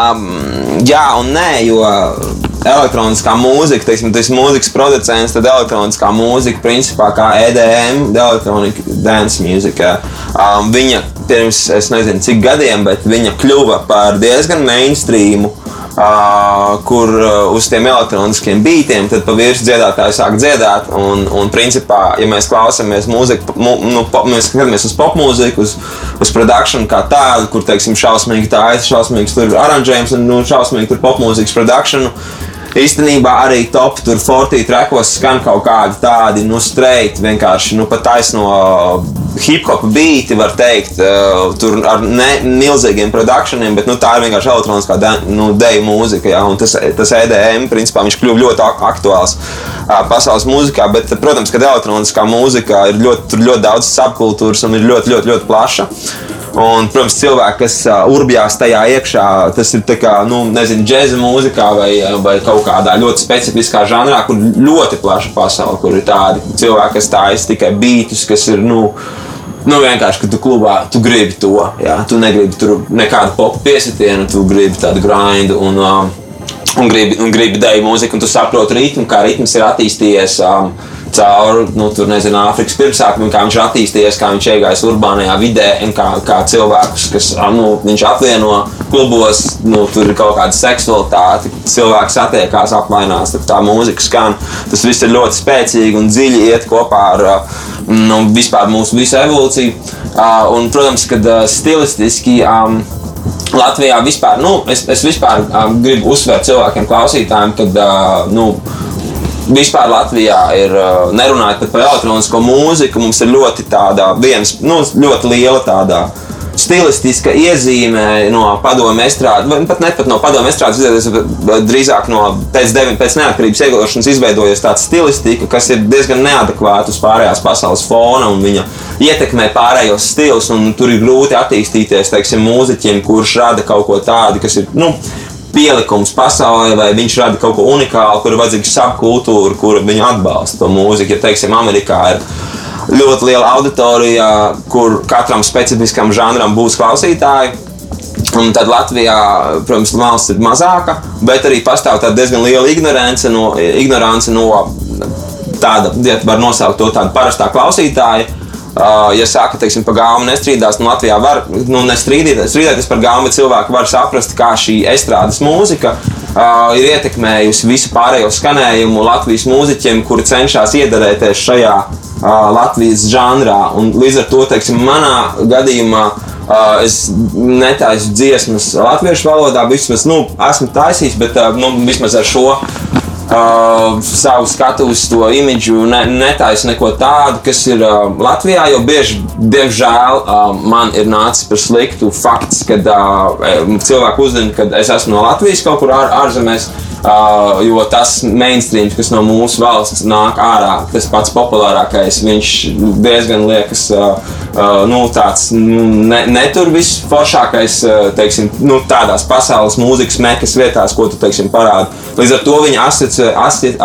jā un nē, jo elektroniskā mūzika, teiksim, tas mūzikas producents, tad elektroniskā mūzika, principā, kā EDM, elektronika, dance mūzika, um, viņa pirms, es nezinu, cik gadiem, bet viņa kļuva par diezgan mainstreamu. Uh, kur uh, uz tiem elektroniskiem beigtiem, tad pa virsmu dziedātāji sāk dziedāt. Un, un principā, ja mēs klausāmies mūziku, mu, nu, pop, mēs skatāmies uz popmūziku, uz, uz produkciju kā tādu, kur, teiksim, šausmīgi tā ir, šausmīgs tur aranžējums un nu, šausmīgi tur popmūzikas produkcija. Īstenībā arī top tur fortī trekos skan kaut kādi tādi, nu, streit, vienkārši, nu, pat taisno hip hop beati, var teikt, uh, tur ar ne, milzīgiem produkcijiem, bet, nu, tā ir vienkārši elektroniskā de, nu, deju mūzika, jā, un tas, tas EDM, principā, viņš kļuva ļoti ak aktuāls uh, pasaules mūzikā, bet, protams, ka elektroniskā mūzika ir ļoti, ļoti daudz subkultūras un ir ļoti, ļoti, ļoti plaša. Un, protams, cilvēki, kas urbjās tajā iekšā, tas ir kā, nu, nezinu, džēza mūzikā vai, vai kaut kādā ļoti specifiskā žanrā, kur ļoti plaša pasaule, kur ir tādi cilvēki, kas tājas tikai beatus, kas ir, nu, Nu, vienkārši, ka tu klubā tu gribi to. Jā, tu negribi tur nekādu popu piesitienu, tu gribi tādu grindu un, um, un gribi, un gribi dēļu mūziku, un tu saproti ritmu, kā ritms ir attīstījies. Um, caur nu, tur, nezinu, Āfrikas pirmsākumiem, kā viņš ir attīstījies, kā viņš iegājis urbānajā vidē, kā, kā cilvēkus, kas nu, viņš apvieno klubos, nu, tur ir kaut kāda seksualitāte, cilvēks attiekās, apmainās, tā mūzika skan. Tas viss ir ļoti spēcīgi un dziļi iet kopā ar nu, vispār mūsu visu evolūciju. Un, protams, kad stilistiski. Um, Latvijā vispār, nu, es, es vispār um, gribu uzsvērt cilvēkiem, klausītājiem, ka uh, nu, vispār Latvijā ir, nerunājot par elektronisko mūziku, mums ir ļoti tāda, viens, nu, ļoti liela tāda stilistiska iezīme no padomu estrādes, vai pat ne pat no padomu estrādes, drīzāk no pēc, devin, pēc neatkarības iegūšanas izveidojas tāda stilistika, kas ir diezgan neadekvāta uz pārējās pasaules fona un viņa ietekmē pārējos stilus. Tur ir grūti attīstīties teiksim, mūziķiem, kurš rada kaut ko tādu, kas ir. Nu, pielikums pasaulē, vai viņš rada kaut ko unikālu, kur ir vajadzīga subkultūra, kur viņu atbalsta to mūziku. Ja, teiksim, Amerikā ir ļoti liela auditorija, kur katram specifiskam žanram būs klausītāji. Un tad Latvijā, protams, valsts ir mazāka, bet arī pastāv diezgan liela ignorance no, ignorance no tāda, ja var nosaukt to tādu parastā klausītāja Uh, ja saka, teiksim, par gāmu nestrīdās, nu, Latvijā var nu, strīdēties par gāmu, bet cilvēki var saprast, kā šī estrādes mūzika uh, ir ietekmējusi visu pārējo skanējumu Latvijas mūziķiem, kuri cenšas iedarēties šajā uh, Latvijas žanrā. Un līdz ar to, teiksim, manā gadījumā. Uh, es netaisu dziesmas latviešu valodā, vismaz nu, esmu taisījis, bet uh, nu, vismaz ar šo uh, savu skatu uz to imidžu, ne, netaisu neko tādu, kas ir uh, Latvijā. Jo bieži, diemžēl, uh, man ir nācis par sliktu fakts, kad uh, cilvēki uzzina, ka es esmu no Latvijas kaut kur ār, ārzemēs. Uh, jo tas mainstream, kas no mūsu valsts nāk ārā, tas pats populārākais, viņš diezgan liekas uh, nu, tāds nu, ne, ne tur viss foršākais, uh, teiksim, nu, tādās pasaules mūzikas mekas vietās, ko tu teiksim, parādi. Līdz ar to viņi asociē,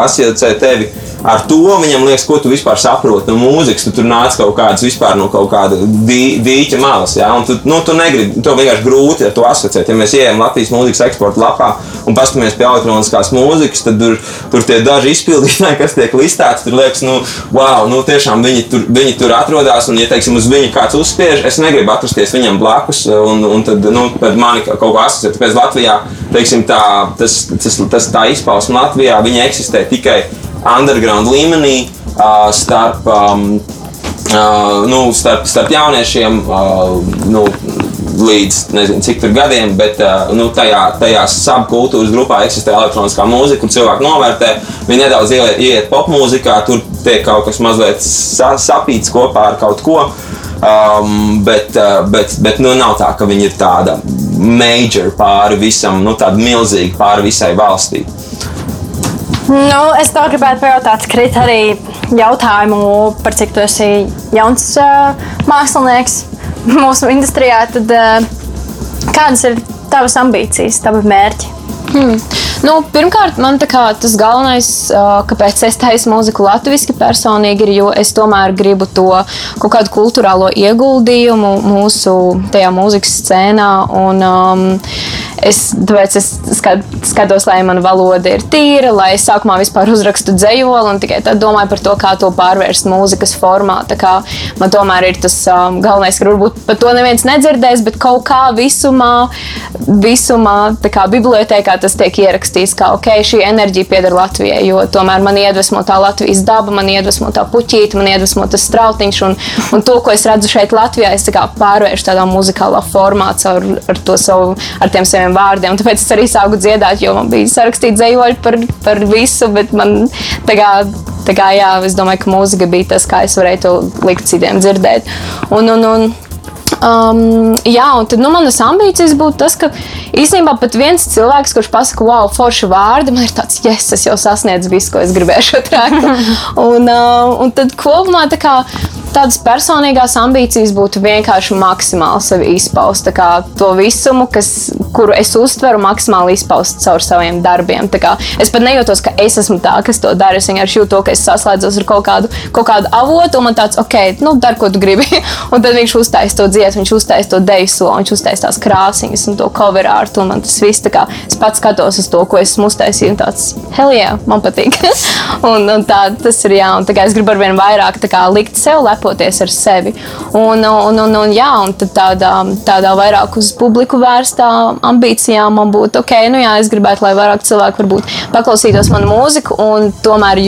asociē tevi ar to viņam liekas, ko tu vispār saproti no mūzikas. Tu tur nāc kaut kādas vispār no kaut kāda dī, dīķa malas. Ja? Un tu, nu, tu negribi, to vienkārši grūti ar to asociēt. Ja mēs ejam Latvijas mūzikas eksporta lapā un paskatāmies pie elektroniskās mūzikas, tad tur, tur tie daži izpildītāji, kas tiek listēti, tur liekas, nu, wow, nu tiešām viņi tur, viņi tur atrodas. Un, ja teiksim, uz viņu kāds uzspiež, es negribu atrasties viņam blakus. Un, un tad, nu, tad mani kaut ko asociēt. Tāpēc Latvijā, teiksim, tā, tas, tas, tas, tā izpausme Latvijā, eksistē tikai underground līmenī starp, um, nu, starp, starp jauniešiem. Nu, līdz nezinu, cik tur gadiem, bet nu, tajā, tajā subkultūras grupā eksistē elektroniskā mūzika, kur cilvēki novērtē. Viņi nedaudz ieiet, popmūzikā, tur tiek kaut kas mazliet sa sapīts kopā ar kaut ko. Um, bet uh, bet, bet nu, nav tā, ka viņi ir tāda major pāri visam, nu, tāda milzīga pāri visai valstī. Nu, es tev gribētu pajautāt, krīt arī jautājumu par cik tu esi jauns uh, mākslinieks mūsu industrijā. Tad, uh, kādas ir tavas ambīcijas, tavi mērķi? Hmm. Nu, pirmkārt, man kā, tas galvenais, kāpēc es taisu mūziku latviešu personīgi, ir, jo es tomēr gribu to kaut kādu kultūrālo ieguldījumu mūsu tajā mūzikas scēnā. Un, um, Es, tāpēc es skatos, lai mana valoda ir tīra, lai es sākumā vispār uzrakstu dzējoli un tikai tad domāju par to, kā to pārvērst mūzikas formā. Man tomēr ir tas um, galvenais, ka varbūt par to neviens nedzirdēs, bet kaut kā visumā, visumā kā bibliotekā tas tiek ierakstīts, ka ok, šī enerģija pieder Latvijai, jo tomēr man iedvesmo tā Latvijas daba, man iedvesmo tā puķīte, man iedvesmo tas strautiņš un, un to, ko es redzu šeit Latvijā, es tā pārvēršu tādā muzikālā formā caur ar to savu, ar tiem saviem saviem vārdiem. Tāpēc es arī sāku dziedāt, jo man bija sarakstīts dzējoļi par, par visu, man tā kā, tā kā jā, es domāju, ka mūzika bija tas, kā es varēju to likt citiem dzirdēt. Un, un, un, Um, jā, un tad nu, manas ambīcijas būtu tas, ka īstenībā pat viens cilvēks, kurš pasakā, wow, forši vārdi, man ir tāds, yes, es jau sasniedzu visu, ko es gribēju šo trāku. un, uh, un tad kopumā tā kā tādas personīgās ambīcijas būtu vienkārši maksimāli sevi izpaust. Tā kā to visumu, kas, kuru es uztveru, maksimāli izpaust caur saviem darbiem. Tā kā es pat nejūtos, ka es esmu tā, kas to dara. Es vienkārši jūtu ka es saslēdzos ar kaut kādu, kaut kādu avotu, un man tāds, ok, nu, dari, ko tu gribi. un tad viņš uztaisīja to dziesmu, viņš uztaisīja to deju soli, viņš uztaisīja tās krāsiņas un to cover art. Man tas viss, tā kā es pats skatos uz to, ko esmu uztaisījis, tāds, yeah, man patīk. un, un tā, tas ir jā, un tā kā es gribu ar vien vairāk kā, likt sev lepoties ar sevi. Un, un, un, un, jā, un tādā, tādā vairāk uz publiku vērstā ambīcijā man būtu, ok, nu jā, es gribētu, lai vairāk cilvēku varbūt paklausītos manu mūziku un tomēr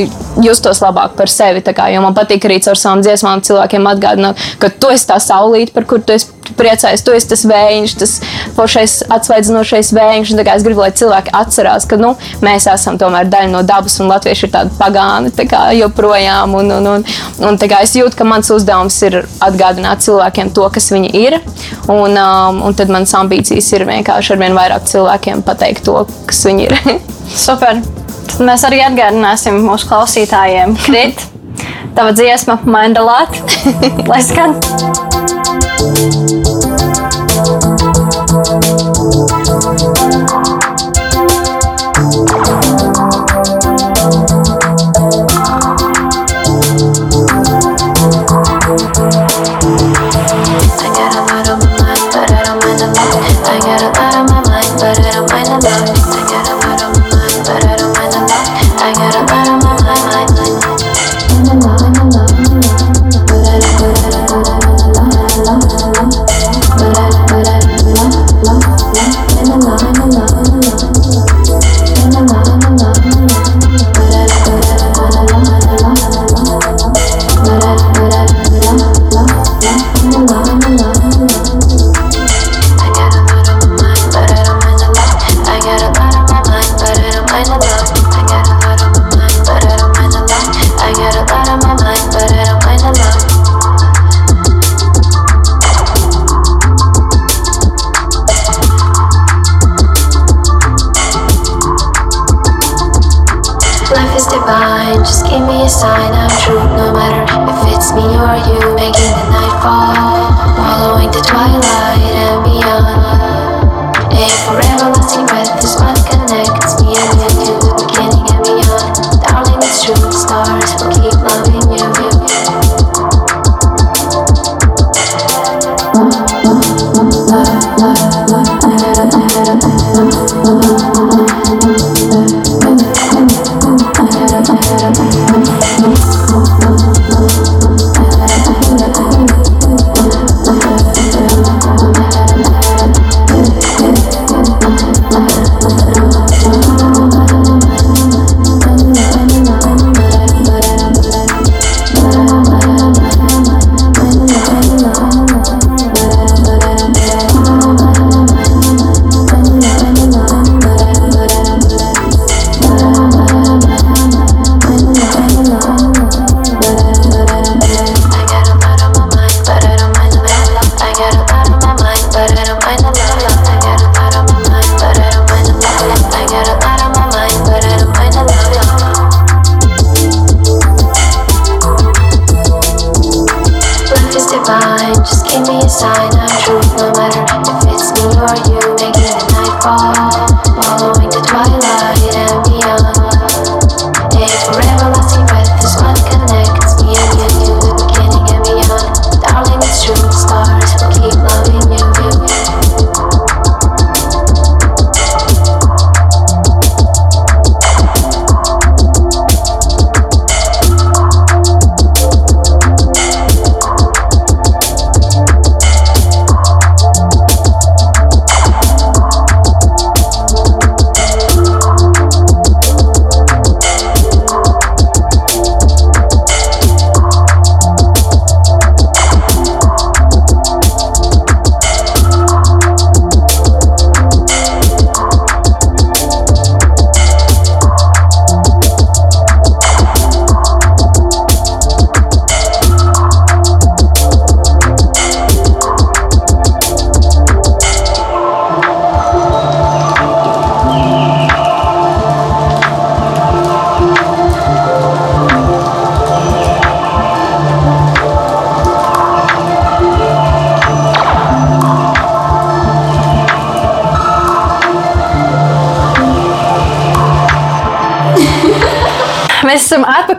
justos labāk par sevi. Kā, jo man patīk arī caur savām dziesmām cilvēkiem atgādināt, ka tu esi tā saulīte, par kuru tu esi priecājies, tu esi tas vējš, tas foršais atsvaidzinošais vējš. Es gribu, lai cilvēki atcerās, ka nu, mēs esam tomēr daļa no dabas un latvieši ir tādi pagāni tā kā, joprojām. Un, un, un, un, kā, es jūtu, ka mans uzdevums ir atgādināt cilvēkiem to, kas viņi ir. Un, um, un tad manas ambīcijas ir vienkārši ar vien vairāk cilvēkiem pateikt to, kas viņi ir. Super! Tad mēs arī atgādināsim mūsu klausītājiem, Krit, tava dziesma, Mandalāt, lai skan! esam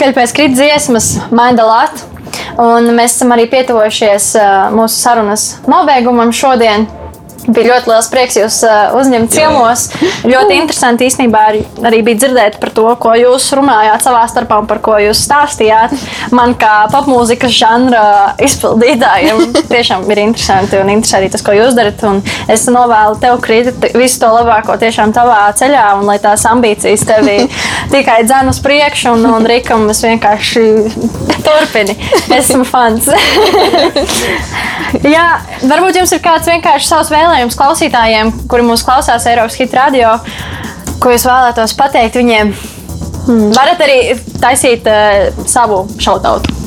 atpakaļ pēc krīt dziesmas Maidalāt. Un mēs esam arī pietuvojušies uh, mūsu sarunas nobeigumam šodien. Bija ļoti liels prieks jūs uh, uzņemt ciemos. Ļoti interesanti īstenībā arī, arī bija dzirdēt par to, ko jūs runājāt savā starpā un par ko jūs stāstījāt. Man kā popmūzikas žanra izpildītājiem tiešām ir interesanti un interesanti arī tas, ko jūs darat. Un es novēlu tev, Krīt, visu to labāko tiešām tavā ceļā un lai tās ambīcijas tevi tikai dzēn uz priekšu un, un Rikam es vienkārši turpini. Esmu fans. Jā, varbūt jums ir kāds vienkārši savs vēlējums klausītājiem, kuri mūs klausās Eiropas Hit Radio, ko jūs vēlētos pateikt viņiem. Hmm. Varat arī taisīt uh, savu šautautu.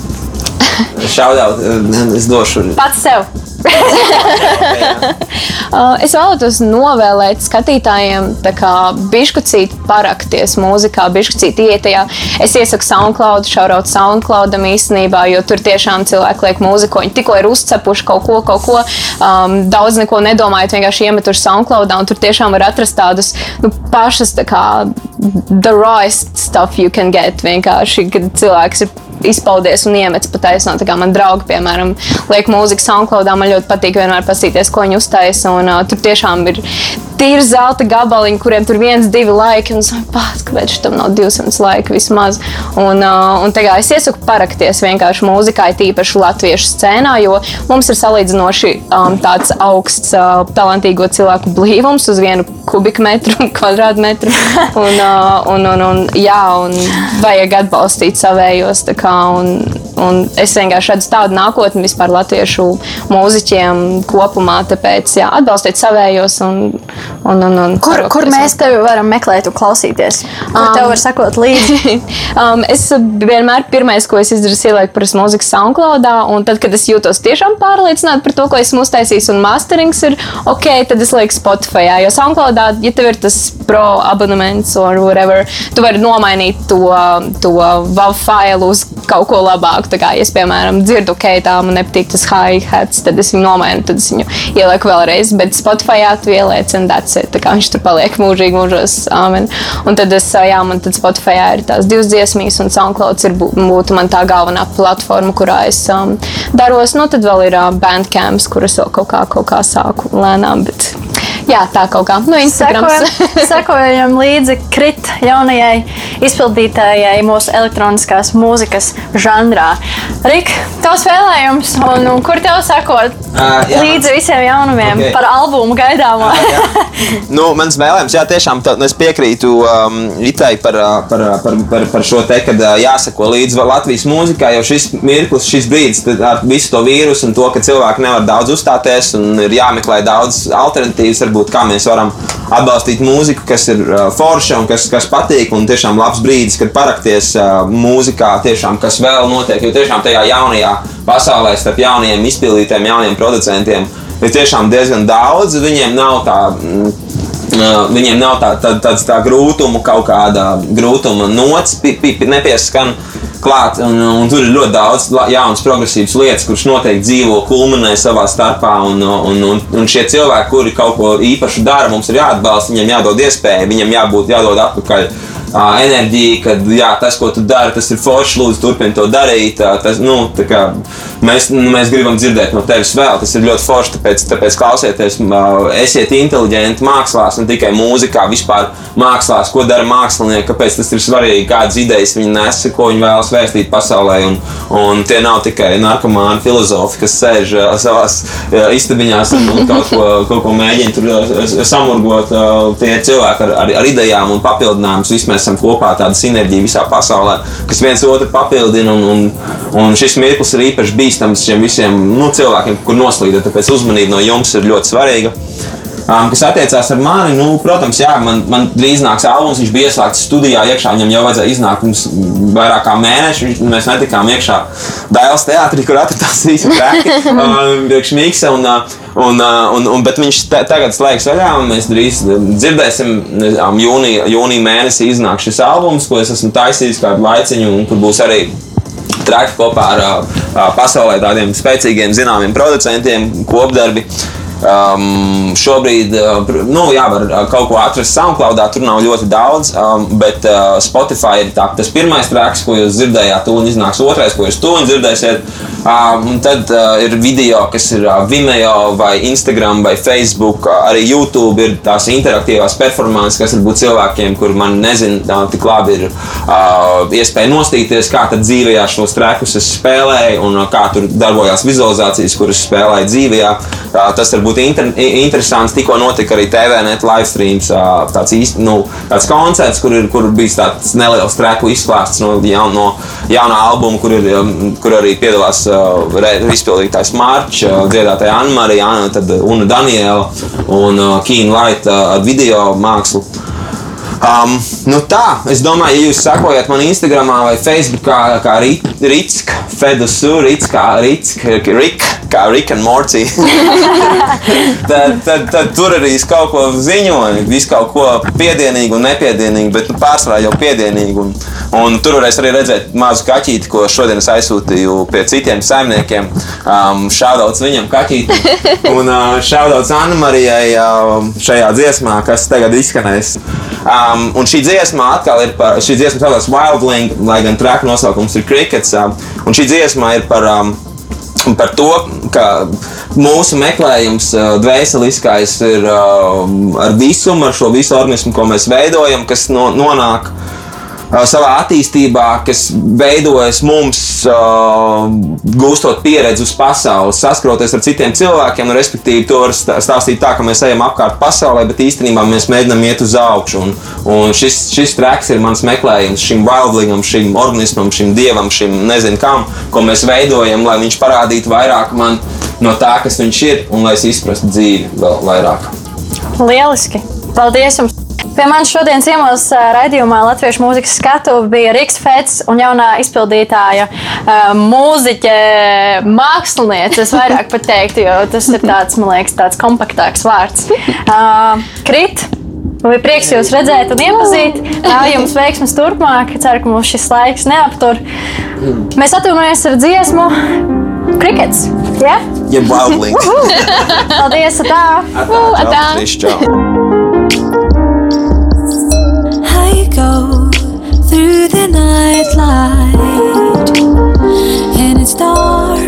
Šaudot, es došu. Pats sev. Uh, es vēlētos novēlēt skatītājiem, kā bišķucīt parakties mūzikā, bišķucīt ietajā. Es iesaku SoundCloud, šauraut SoundCloudam īstenībā, jo tur tiešām cilvēki liek mūziku, viņi tikko ir uzcepuši kaut ko, kaut ko, um, daudz neko nedomājot, vienkārši iemetuši SoundCloudā, un tur tiešām var atrast tādus, nu, pašas tā kā the rawest stuff you can get, vienkārši, kad cilvēks ir izpaudies un iemetis pa taisno. Tā kā man draugi, piemēram, liek mūziku SoundCloudā, man ļoti patīk vienmēr paskatīties, ko viņi uztaisa. Un uh, tur tiešām ir tīri zelta gabaliņi, kuriem tur viens, divi laiki. Un es domāju, kāpēc tam nav 200 laika vismaz. Un, uh, un tagad es iesaku parakties vienkārši mūzikai, tīpaši latviešu scēnā, jo mums ir salīdzinoši um, tāds augsts, uh, talantīgo cilvēku blīvums uz vienu kubikmetru, kvadrātmetru. Un, uh, un, un, un, jā, un vajag atbalstīt savējos. Kā, un, un es vienkārši redzu tādu nākotni vispār latviešu mūziķiem kopumā. Tāpēc jā, atbalstiet savējos. Un, un, un, un Kur, kur mēs tevi varam meklēt un klausīties? Kur um, tev var sakot līdzi? um, es vienmēr pirmais, ko es izdarīju, ir ielikt par mūziku SoundCloudā. Un tad, kad es jūtos tiešām pārliecināta par to, ko esmu uztaisījis, un masterings ir ok, tad es lieku Spotify. Jo SoundCloudā, ja tev ir tas pro abonements vai whatever, tu vari nomainīt to, to WAV failu uz kaut ko labāku. Tā kā es, piemēram, dzirdu, ok, tā man nepatīk tas hi-hats, tad es viņu nomainu, tad es viņu ielieku vēlreiz. Bet Spotify tu ieliec, un that's it. Tā kā viņš tur paliek mūžīgi, mūžos. Amen. Un tad es, jā, man tad Spotify ir tās divas dziesmīs, un SoundCloud ir būtu man tā galvenā platforma, kurā es um, daros. Nu, tad vēl ir uh, Bandcamps, kuras vēl kaut kā, kaut kā sāku lēnām. Bet... Jā, tā kaut kā. Nu, Sekojam, sekojam līdzi krit jaunajai izpildītājai mūsu elektroniskās mūzikas žanrā. Rik, tavs vēlējums, un, un kur tev sakot Uh, jā, līdzi visiem jaunumiem Ok. par albumu gaidāmo? nu, mans vēlējums, jā, tiešām tā, nu, es piekrītu um, Itai par, uh, par, uh, par, par, par šo te, kad uh, jāsako līdzi Latvijas mūzikā, jo šis mirklis, šis brīdis tad ar visu to vīrusu un to, ka cilvēki nevar daudz uzstāties un ir jāmeklē daudz alternatīvas, varbūt kā mēs varam atbalstīt mūziku, kas ir uh, forša un kas, kas patīk, un tiešām labs brīdis, kad parakties uh, mūzikā, tiešām, kas vēl notiek, jo tiešām tajā jaunajā pasaulē starp jauniem izpildītājiem, jauniem producentiem ir tiešām diezgan daudz, viņiem nav tā. mm, Uh, Viņiem nav tā, tā, tāds tā grūtuma, kaut kāda grūtuma nots, pi, pi, pi, nepieskan klāt. Un, un tur ir ļoti daudz jaunas, progresīvas lietas, kuras noteikti dzīvo, kulminē savā starpā. Un, un, un, un šie cilvēki, kuri kaut ko īpašu dara, mums ir jāatbalsta, viņiem jādod iespēja, viņiem jābūt jādod atpakaļ. Ā, Enerģija, ka jā, tas, ko tu dari, tas ir forši. Lūdzu, turpini to darīt. ā, Tas, nu, kā mēs, nu, mēs gribam dzirdēt no tevis vēl. Tas ir ļoti forši. Tāpēc, tāpēc klausieties, ā, esiet inteliģenti mākslās, ne tikai mūzikā, vispār mākslās, ko dara mākslinieki, kāpēc tas ir svarīgi, kādas idejas viņi nes, ko viņi vēlas vēstīt pasaulē. Un, un tie nav tikai narkomāni filozofi, kas sēž ā, savās ā, istabiņās un, un kaut, ko, kaut ko mēģina tur ā, samurgot. ā, Tie ir cilvēki ar, ar, ar idejām un papildinājumus. Esam kopā tāda sinerģija visā pasaulē, kas viens otru papildina. Un, un, un šis mirklis ir īpaši bīstams šiem visiem nu, cilvēkiem, kur noslīd. Tāpēc uzmanība no jums ir ļoti svarīga. Um, kas attiecās ar mani, nu, protams, jā, man, man drīz nāks albums. Viņš bija ieslēgts studijā, iekšā viņam jau vajadzēja iznākt mums vairāk kā mēneši. Viņš- Mēs netikām iekšā Dāvidas teātrī, kur atradās visi traki, um, priekš Miksa. Un, uh, un, uh, un, un, bet viņš te, tagad slēgs vaļā, un mēs drīz dzirdēsim, um, jūnija, jūnija mēnesī iznāk šis albums, ko es esmu taisījis kādu laiciņu, un kur būs arī traki kopā ar uh, uh, pasaulē tādiem spēcīgiem, zināmiem producentiem, kopdarbi. Um, šobrīd, uh, nu, jā, var uh, kaut ko atrast SoundCloudā, tur nav ļoti daudz, um, bet uh, Spotify ir tā, tas pirmais traks, ko jūs dzirdējāt, tūlīt iznāks otrais, ko jūs tūlīt dzirdēsiet. Um, un tad uh, ir video, kas ir uh, Vimeo vai Instagram vai Facebook, uh, arī YouTube ir tās interaktīvās performances, kas varbūt cilvēkiem, kur man nezinu, uh, tik labi ir uh, iespēja nostīties, kā tad dzīvē šos trekus es spēlēju un uh, kā tur darbojās vizualizācijas, kuras spēlēju dzīvē. Uh, tas var būt inter, interesants. Tikko notika arī TVNet live streams, tāds, īst, nu, tāds koncerts, kur ir kur bijis tāds neliels treku izklāsts no, jaun, no jaunā albuma, kur, ir, um, kur arī piedalās uh, izpildītājs Mārķis, uh, dziedātāja Anna Marija, tad Una Daniela un uh, Kīna Laita ar video mākslu. Um, nu tā, es domāju, ja jūs sekojat man Instagram vai Facebook, kā, kā Rīts, Fedusu, Rīts, kā Rīts, Rik, kā Rick and Morty, tad, tad, tad tur arī es kaut ko ziņoju, visu kaut ko piedienīgu un nepiedienīgu, bet nu, pārsvarā jau piedienīgu. Un, un tur varēs arī redzēt mazu kaķīti, ko šodien es aizsūtīju pie citiem saimniekiem. Um, Šādauts viņam kaķīti un uh, šādauts Anna Marijai uh, šajā dziesmā, kas tagad izskanēs. Um, un šī dziesma atkal ir par, šī dziesma saucās Wildling, lai gan traka nosaukums ir Crickets. Um, un šī dziesma ir par, um, par to, ka mūsu meklējums, uh, dvēseliskais, ir uh, ar visumu, ar šo visu organismu, ko mēs veidojam, kas no, nonāk savā attīstībā, kas veidojas mums, uh, gūstot pieredzi uz pasaules, saskroties ar citiem cilvēkiem. Un, respektīvi, to var stā- stāstīt tā, ka mēs ejam apkārt pasaulē, bet īstenībā mēs mēģinām iet uz augšu. Un, un šis, šis traks ir mans meklējums šim wildlingam, šim organismam, šim dievam, šim nezinu kam, ko mēs veidojam, lai viņš parādītu vairāk man no tā, kas viņš ir, un lai es izprastu dzīvi vēl vairāk. Lieliski! Paldies jums! Pie manis šodien ciemos raidījumā Latviešu mūzikas skatu bija Riks Fets un jaunā izpildītāja mūziķe, māksliniece. Es vairāk pat teiktu, jo tas ir tāds, man liekas, tāds kompaktāks vārds. Krit! Bija prieks jūs redzēt un iepazīt. Tā jums veiksmas turpmāk. Ceru, ka mums šis laiks neaptur. Mēs atvainojamies ar dziesmu Krikets. Ja? Ja wildling! Paldies! Tā! Atā! Čau! I go through the night light and it's dark.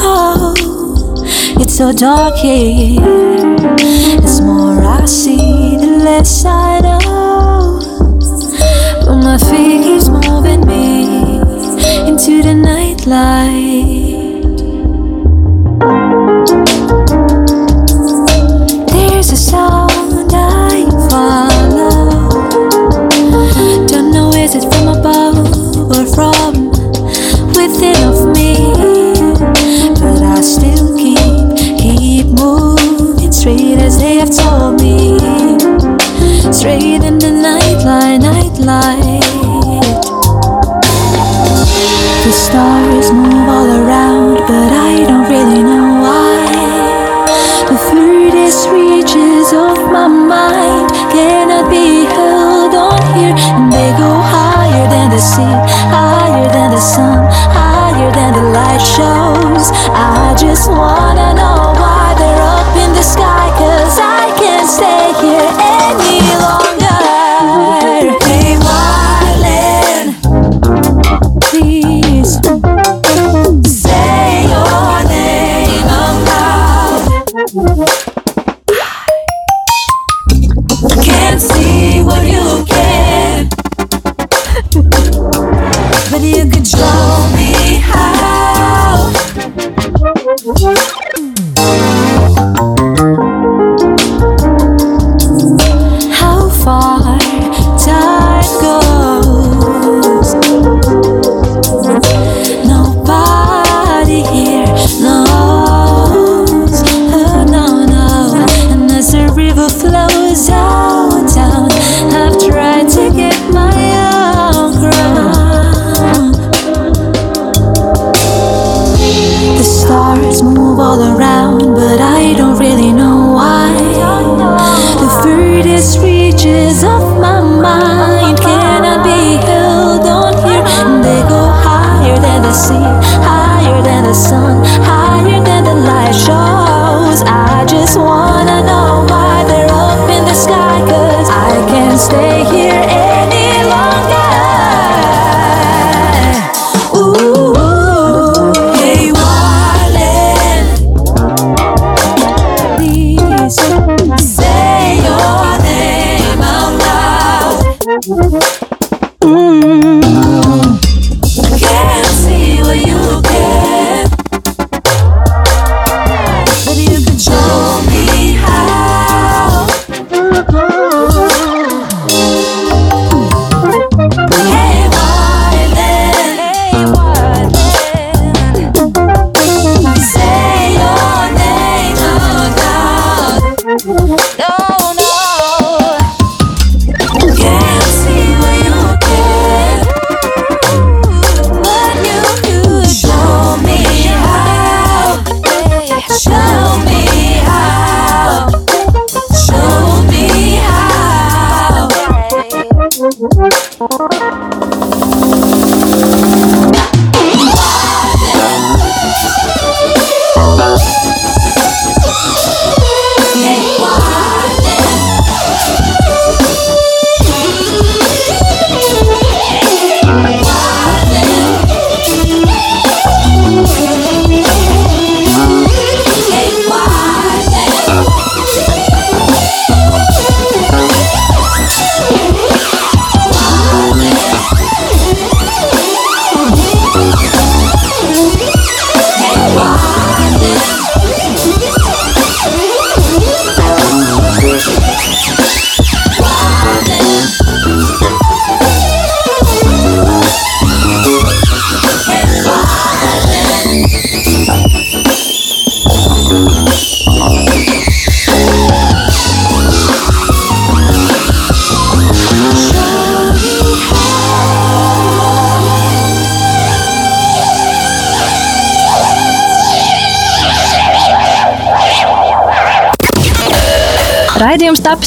Oh, it's so dark here. The more I see, the less I know. But my feet keeps moving me into the night light. Straight in the nightlight, nightlight. The stars move all around, but I don't really know why. The furthest reaches of my mind cannot be held on here, and they go higher than the sea, higher than the sun, higher than the light shows. I just wanna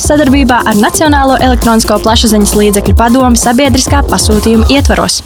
sadarbībā ar Nacionālo elektronisko plašsaziņas līdzekļu padomu sabiedriskā pasūtījuma ietvaros.